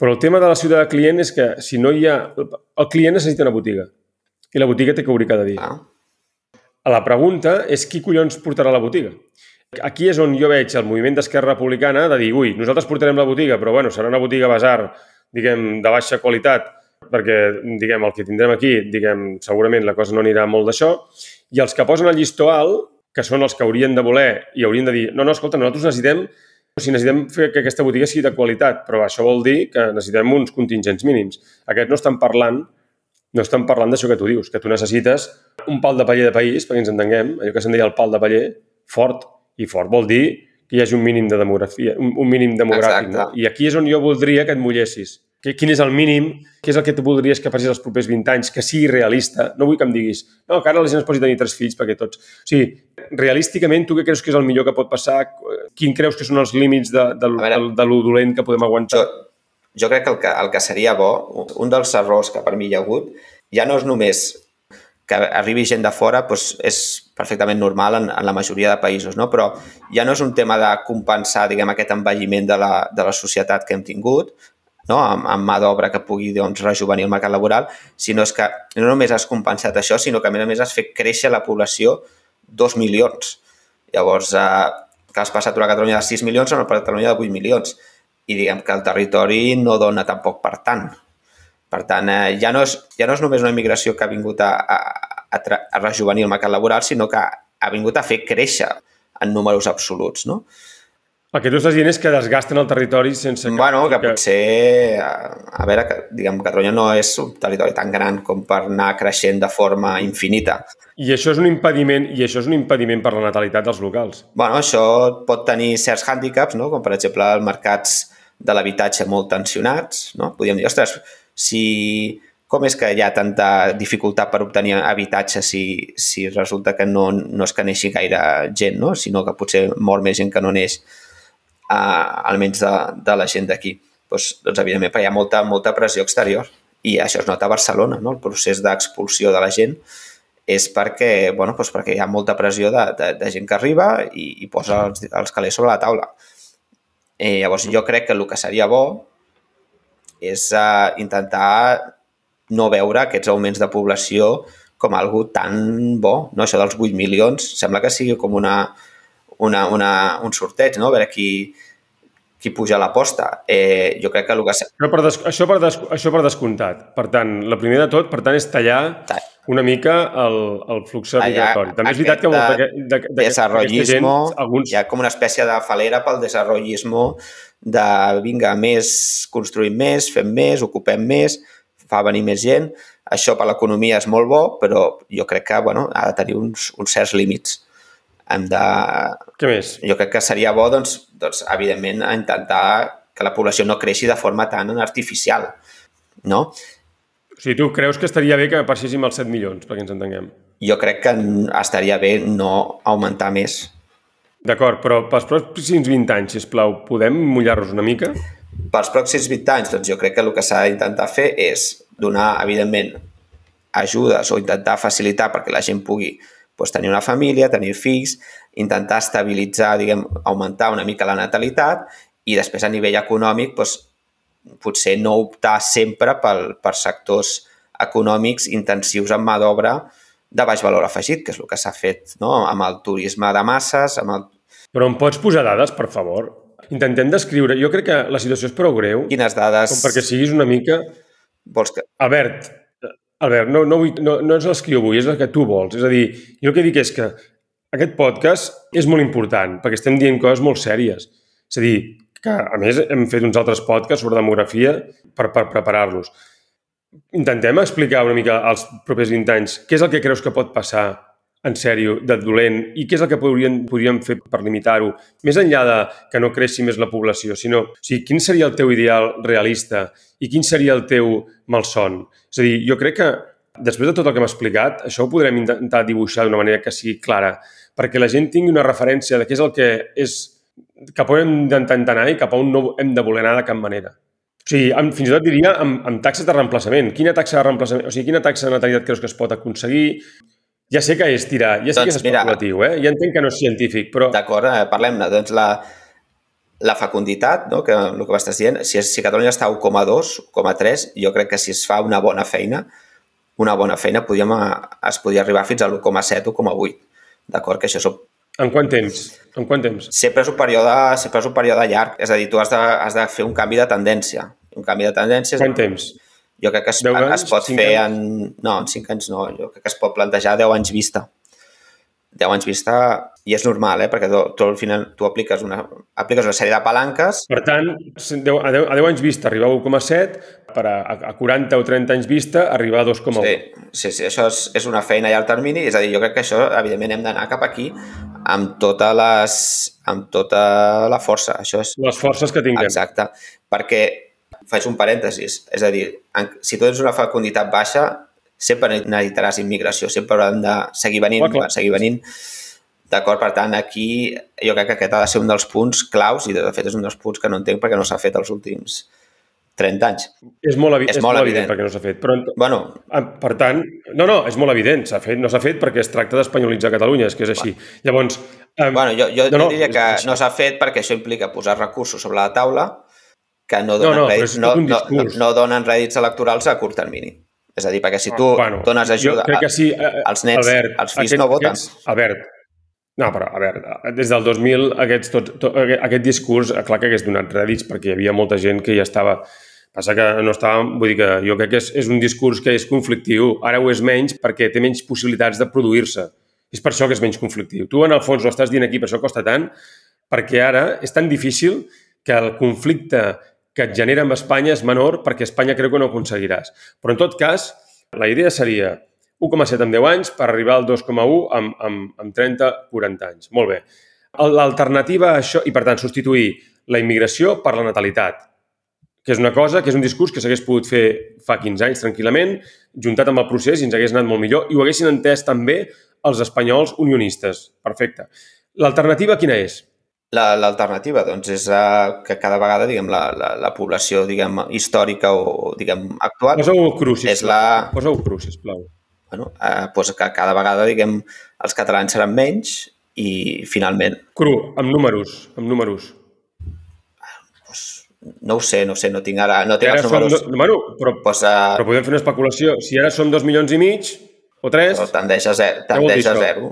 Però el tema de la ciutadà client és que si no hi ha... El client necessita una botiga i la botiga té que obrir cada dia. ah, La pregunta és qui collons portarà la botiga? Aquí és on jo veig el moviment d'Esquerra Republicana de dir, ui, nosaltres portarem la botiga, però bueno, serà una botiga basar, diguem, de baixa qualitat, perquè, diguem, el que tindrem aquí, diguem, segurament la cosa no anirà molt d'això, i els que posen el llistó alt, que són els que haurien de voler i haurien de dir, no, no, escolta, nosaltres necessitem, o sigui, necessitem fer que aquesta botiga sigui de qualitat, però això vol dir que necessitem uns contingents mínims. Aquests no estan parlant no estan parlant d'això que tu dius, que tu necessites un pal de paller de país, perquè ens entenguem, allò que se'n deia el pal de paller, fort, i fort vol dir que hi hagi un mínim de demografia, un, un mínim demogràfic. Exacte. No? I aquí és on jo voldria que et mullessis. Que, quin és el mínim, què és el que tu voldries que passis els propers 20 anys, que sigui realista. No vull que em diguis, no, que ara la gent es posi tenir tres fills perquè tots... O sigui, realísticament, tu què creus que és el millor que pot passar? Quin creus que són els límits de, de, de, de, de lo dolent que podem aguantar? jo, jo crec que el, que el que seria bo, un dels errors que per mi hi ha hagut, ja no és només que arribi gent de fora, doncs és perfectament normal en, en la majoria de països, no? però ja no és un tema de compensar diguem, aquest envelliment de la, de la societat que hem tingut, no? amb, amb mà d'obra que pugui doncs, rejuvenir el mercat laboral, sinó és que no només has compensat això, sinó que a més a més has fet créixer la població dos milions. Llavors, eh, que has passat a Catalunya de 6 milions a una Catalunya de 8 milions. I diguem que el territori no dona tampoc per tant. Per tant, eh, ja, no és, ja no és només una immigració que ha vingut a, a, a, a rejuvenir el mercat laboral, sinó que ha vingut a fer créixer en números absoluts, no? El que tu estàs dient és que desgasten el territori sense... que- Bueno, que potser, a, a veure, que, diguem, Catalunya no és un territori tan gran com per anar creixent de forma infinita. I això és un impediment i això és un impediment per la natalitat dels locals. bueno, això pot tenir certs hàndicaps, no? com per exemple els mercats de l'habitatge molt tensionats. No? Podríem dir, ostres, si, com és que hi ha tanta dificultat per obtenir habitatge si, si resulta que no, no és que neixi gaire gent, no? sinó que potser mor més gent que no neix, uh, almenys de, de la gent d'aquí. Doncs, doncs, evidentment, hi ha molta, molta pressió exterior i això es nota a Barcelona, no? el procés d'expulsió de la gent és perquè, bueno, doncs perquè hi ha molta pressió de, de, de gent que arriba i, i posa els, els calés sobre la taula. Eh, llavors, jo crec que el que seria bo és uh, intentar no veure aquests augments de població com algo tan bo. No? Això dels 8 milions sembla que sigui com una, una, una, un sorteig, no? a veure qui, qui puja a l'aposta. Eh, jo crec que el que... Això per, des, això, per des, això per descomptat. Per tant, la primera de tot, per tant, és tallar Tall. una mica el, el flux migratori. També és veritat que molta, d'aquesta desarrollismo, alguns... hi ha com una espècie de falera pel desarrollismo de, vinga, més, construïm més, fem més, ocupem més, fa venir més gent. Això per l'economia és molt bo, però jo crec que bueno, ha de tenir uns, uns certs límits. Hem de... Què més? Jo crec que seria bo, doncs, doncs, evidentment, intentar que la població no creixi de forma tan artificial, no? O sigui, tu creus que estaria bé que passéssim als 7 milions, perquè ens entenguem. Jo crec que estaria bé no augmentar més. D'acord, però pels pròxims 20 anys, sisplau, podem mullar-nos una mica? pels pròxims 20 anys, doncs jo crec que el que s'ha d'intentar fer és donar, evidentment, ajudes o intentar facilitar perquè la gent pugui doncs, tenir una família, tenir fills, intentar estabilitzar, diguem, augmentar una mica la natalitat i després a nivell econòmic doncs, potser no optar sempre pel, per sectors econòmics intensius en mà d'obra de baix valor afegit, que és el que s'ha fet no? amb el turisme de masses, amb el... Però em pots posar dades, per favor? Intentem descriure... Jo crec que la situació és prou greu Quines dades com perquè siguis una mica... vols que... Albert, Albert, no, no, vull, no, no és les que jo vull, és el que tu vols. És a dir, jo el que dic és que aquest podcast és molt important perquè estem dient coses molt sèries. És a dir, que a més hem fet uns altres podcasts sobre demografia per, per preparar-los. Intentem explicar una mica als propers 20 anys què és el que creus que pot passar en sèrio, de dolent, i què és el que podríem, podríem fer per limitar-ho, més enllà de que no creixi més la població, sinó, o sigui, quin seria el teu ideal realista i quin seria el teu malson? És a dir, jo crec que després de tot el que hem explicat, això ho podrem intentar dibuixar d'una manera que sigui clara, perquè la gent tingui una referència de què és el que és cap on hem d'intentar anar i cap on no hem de voler anar de cap manera. O sigui, amb, fins i tot diria amb, amb taxes de reemplaçament. Quina taxa de reemplaçament, o sigui, quina taxa de natalitat creus que es pot aconseguir? Ja sé que és tirar, ja sé doncs, que és especulatiu, mira, eh? ja entenc que no és científic, però... D'acord, eh, parlem-ne. Doncs la, la fecunditat, no? que el que m'estàs dient, si, si Catalunya està a 1,2, 1,3, jo crec que si es fa una bona feina, una bona feina, podríem, es podria arribar fins a l'1,7 o 1,8. D'acord? Que això és... En quant temps? En quant temps? Sempre és un període, sempre és un període llarg. És a dir, tu has de, has de fer un canvi de tendència. Un canvi de tendència... Quant temps? Jo crec que es, anys, es pot fer anys? en... No, en 5 anys no. Jo crec que es pot plantejar 10 anys vista. 10 anys vista i és normal, eh? perquè tu, tu al final tu apliques una, apliques una sèrie de palanques. Per tant, a 10, a 10 anys vista arribar a 1,7, per a, a 40 o 30 anys vista arribar a 2,1. Sí, sí, sí, això és, és una feina a llarg termini, és a dir, jo crec que això, evidentment, hem d'anar cap aquí amb, totes les, amb tota la força. Això és... Les forces que tinguem. Exacte, perquè faig un parèntesis, és a dir, si tu tens una fecunditat baixa, sempre necessitaràs immigració, sempre hauran de seguir venint, oh, seguir venint. D'acord? Per tant, aquí jo crec que aquest ha de ser un dels punts claus i de fet és un dels punts que no entenc perquè no s'ha fet els últims 30 anys. És molt, és, és molt, molt evident. evident perquè no s'ha fet. Però, bueno, ah, per tant, no, no, és molt evident. S'ha fet, no s'ha fet perquè es tracta d'espanyolitzar Catalunya, és que és així. Bueno. Llavors... Um, bueno, jo, jo, no, jo diria que no s'ha fet perquè això implica posar recursos sobre la taula que no donen, no, no, rèdits, no, no, no, donen rèdits electorals a curt termini. És a dir, perquè si tu ah, bueno, dones ajuda crec que sí, eh, als nets, Albert, els fills aquest, no voten. Aquests, Albert, no, però, a veure, des del 2000 aquests, tot, tot, aquest discurs, eh, clar que hagués donat rèdits perquè hi havia molta gent que ja estava... Passa que no estava... Vull dir que jo crec que és, és un discurs que és conflictiu. Ara ho és menys perquè té menys possibilitats de produir-se. És per això que és menys conflictiu. Tu, en el fons, ho estàs dient aquí, per això costa tant, perquè ara és tan difícil que el conflicte que et genera amb Espanya és menor perquè Espanya creu que no aconseguiràs. Però, en tot cas, la idea seria 1,7 en 10 anys per arribar al 2,1 amb, amb, amb 30-40 anys. Molt bé. L'alternativa a això, i per tant substituir la immigració per la natalitat, que és una cosa, que és un discurs que s'hagués pogut fer fa 15 anys tranquil·lament, juntat amb el procés i ens hagués anat molt millor i ho haguessin entès també els espanyols unionistes. Perfecte. L'alternativa quina és? L'alternativa, doncs, és uh, que cada vegada, diguem, la, la, la població, diguem, històrica o, diguem, actual... Posa-ho cru, sisplau. És la... Posa-ho cru, sisplau. Bueno, uh, doncs que cada vegada, diguem, els catalans seran menys i, finalment... Cru, amb números, amb números. Pues, no ho sé, no sé, no tinc ara, no tinc els números. Do... Bueno, però, pues, uh... però podem fer una especulació. Si ara som dos milions i mig, o tres... Però tendeix a zero. Tendeix a zero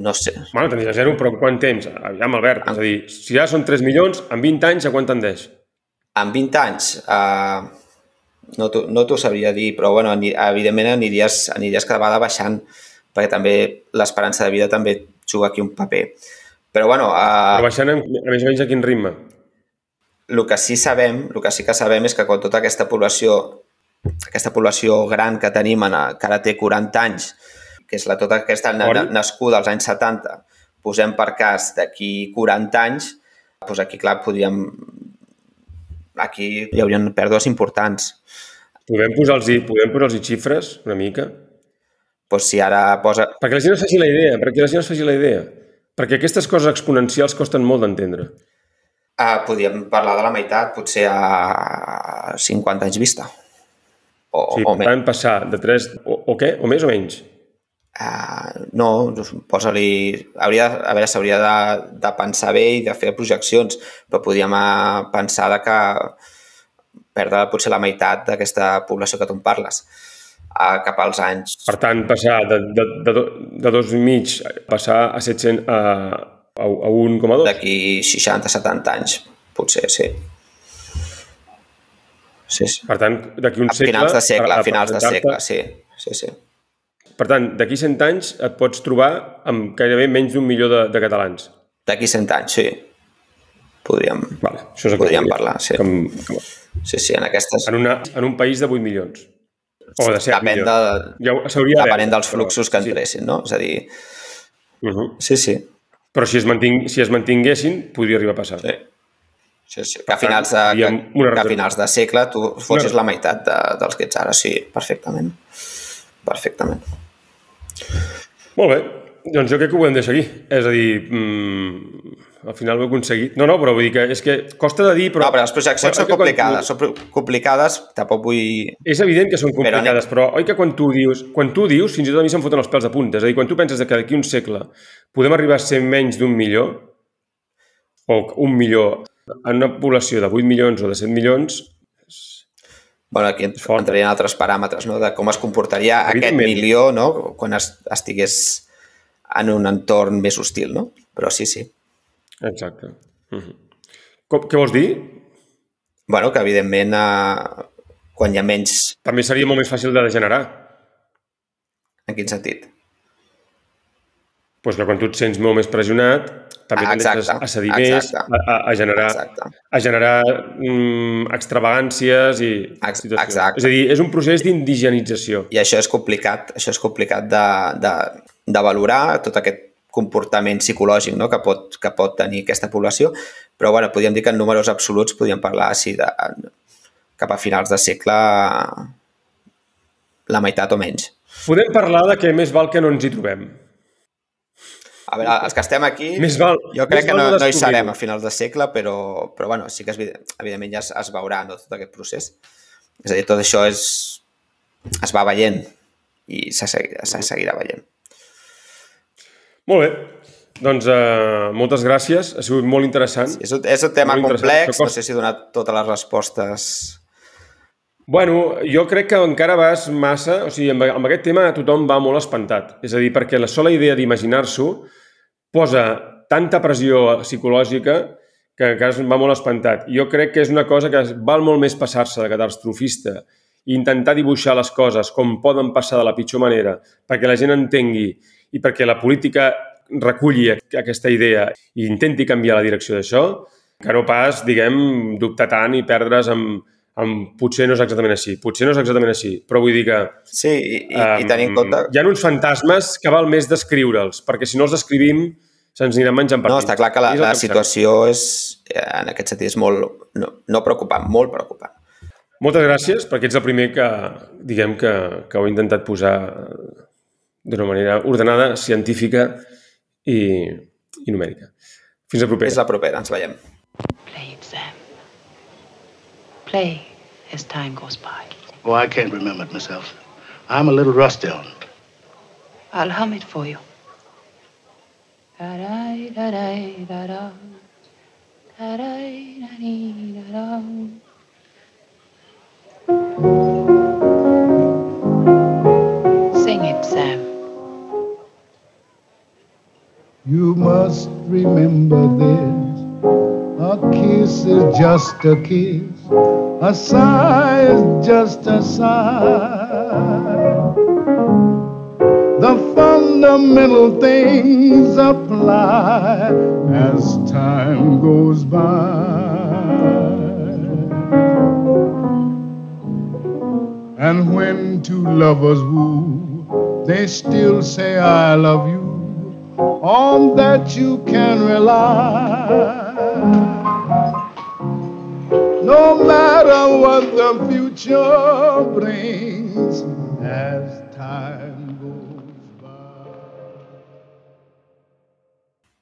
no sé. Bueno, tendeix a zero, però quant temps? Aviam, Albert, és a dir, si ja són 3 milions, en 20 anys a quant tendeix? En 20 anys, uh, no t'ho no sabria dir, però bueno, evidentment aniries, aniries cada vegada baixant, perquè també l'esperança de vida també juga aquí un paper. Però bueno... Uh, però baixant, a més o menys, a quin ritme? El que sí sabem, el que sí que sabem és que quan tota aquesta població aquesta població gran que tenim, que ara té 40 anys, que és la tota aquesta nascuda als anys 70, posem per cas d'aquí 40 anys, doncs aquí, clar, podríem... Aquí hi haurien pèrdues importants. Podem posar-los podem posar xifres una mica? Doncs si ara posa... Perquè la gent es faci la idea, perquè la gent es faci la idea. Perquè aquestes coses exponencials costen molt d'entendre. Uh, podríem parlar de la meitat, potser a 50 anys vista. O, sí, o per tant, passar de 3... O, o què? O més o menys? Uh, no, posa-li... Hauria, a veure, s'hauria de, de pensar bé i de fer projeccions, però podríem eh, pensar de que perdre potser la meitat d'aquesta població que tu em parles uh, cap als anys... Per tant, passar de, de, de, de dos i mig, passar a 700 a, a, a 1,2? D'aquí 60-70 anys, potser, sí. Sí, sí. Per tant, d'aquí un a segle... A finals de segle, a, a finals de segle, sí. sí, sí. Per tant, d'aquí 100 anys et pots trobar amb gairebé menys d'un milió de, de catalans. D'aquí 100 anys, sí. Podríem, vale, això és podríem parlar, sí. Com, com... Sí, sí, en aquestes... En, una, en un país de 8 milions. O de ser depèn, millor. de, Ja depenent dels fluxos que sí. entressin, no? És a dir, Uh -huh. sí, sí. Però si es, manting, si es mantinguessin, podria arribar a passar. sí. sí, sí. Que, a finals de, que, que a finals de segle tu fossis Una- la meitat de, dels que ets ara, sí, perfectament. Perfectament. Molt bé, doncs jo crec que ho podem deixar aquí. És a dir, mm, al final ho he aconseguit. No, no, però vull dir que és que costa de dir, però... No, però les projeccions Oi són quan complicades, tu- són complicades, tampoc vull... És evident que són Però complicades, però, oi que quan tu dius, quan tu dius, fins i tot a mi se'm foten els pèls de punta. És a dir, quan tu penses que d'aquí un segle podem arribar a ser menys d'un milió, o un milió en una població de 8 milions o de 7 milions, Bueno, aquí entrarien altres paràmetres, no?, de com es comportaria aquest milió, no?, quan es, estigués en un entorn més hostil, no? Però sí, sí. Exacte. Uh -huh. Com, què vols dir? Bueno, que evidentment eh, quan hi ha menys... També seria molt més fàcil de degenerar. En quin sentit? Pues que quan tu et sents molt més pressionat, també Ah, tendeixes a cedir més, a, a, generar, Exacte. a generar mm, extravagàncies i Ex- situacions. exacte. És a dir, és un procés d'indigenització. I això és complicat, això és complicat de, de, de valorar tot aquest comportament psicològic no? que, pot, que pot tenir aquesta població, però bueno, podríem dir que en números absoluts podríem parlar així de, cap a finals de segle la meitat o menys. Podem parlar de que més val que no ens hi trobem. A veure, els que estem aquí, Més val- jo crec més que no, no hi serem a finals de segle, però, però bueno, sí que es, evidentment ja es, es veurà no, tot aquest procés. És a dir, tot això és, es va veient i se, segui- se seguirà veient. Molt bé. Doncs uh, moltes gràcies. Ha sigut molt interessant. És un, és un tema Molt complex, no sé si he donat totes les respostes... Bueno, jo crec que encara vas massa... O sigui, amb, amb aquest tema tothom va molt espantat. És a dir, perquè la sola idea d'imaginar-s'ho posa tanta pressió psicològica que encara es va molt espantat. Jo crec que és una cosa que val molt més passar-se de catastrofista i intentar dibuixar les coses com poden passar de la pitjor manera perquè la gent entengui i perquè la política reculli aquesta idea i intenti canviar la direcció d'això, que no pas, diguem, dubtar tant i perdre's amb, amb potser no és exactament així, potser no és exactament així, però vull dir que Sí, i, i, i tenir en compte... hi ha uns fantasmes que val més descriure'ls, perquè si no els descrivim se'ns aniran menjant per No, està clar que la, la sembla. situació és, en aquest sentit, és molt, no, no preocupant, molt preocupant. Moltes gràcies, perquè ets el primer que, diguem, que, que ho he intentat posar d'una manera ordenada, científica i, i numèrica. Fins a propera. És la propera, ens veiem. Play. Play as time goes by. Oh, I can't remember it myself. I'm a little rusty on it. I'll hum it for you. Sing it, Sam. You must remember this. A kiss is just a kiss. A sigh is just a sigh. The fundamental things apply as time goes by. And when two lovers woo, they still say, I love you. On that you can rely. No matter what the future brings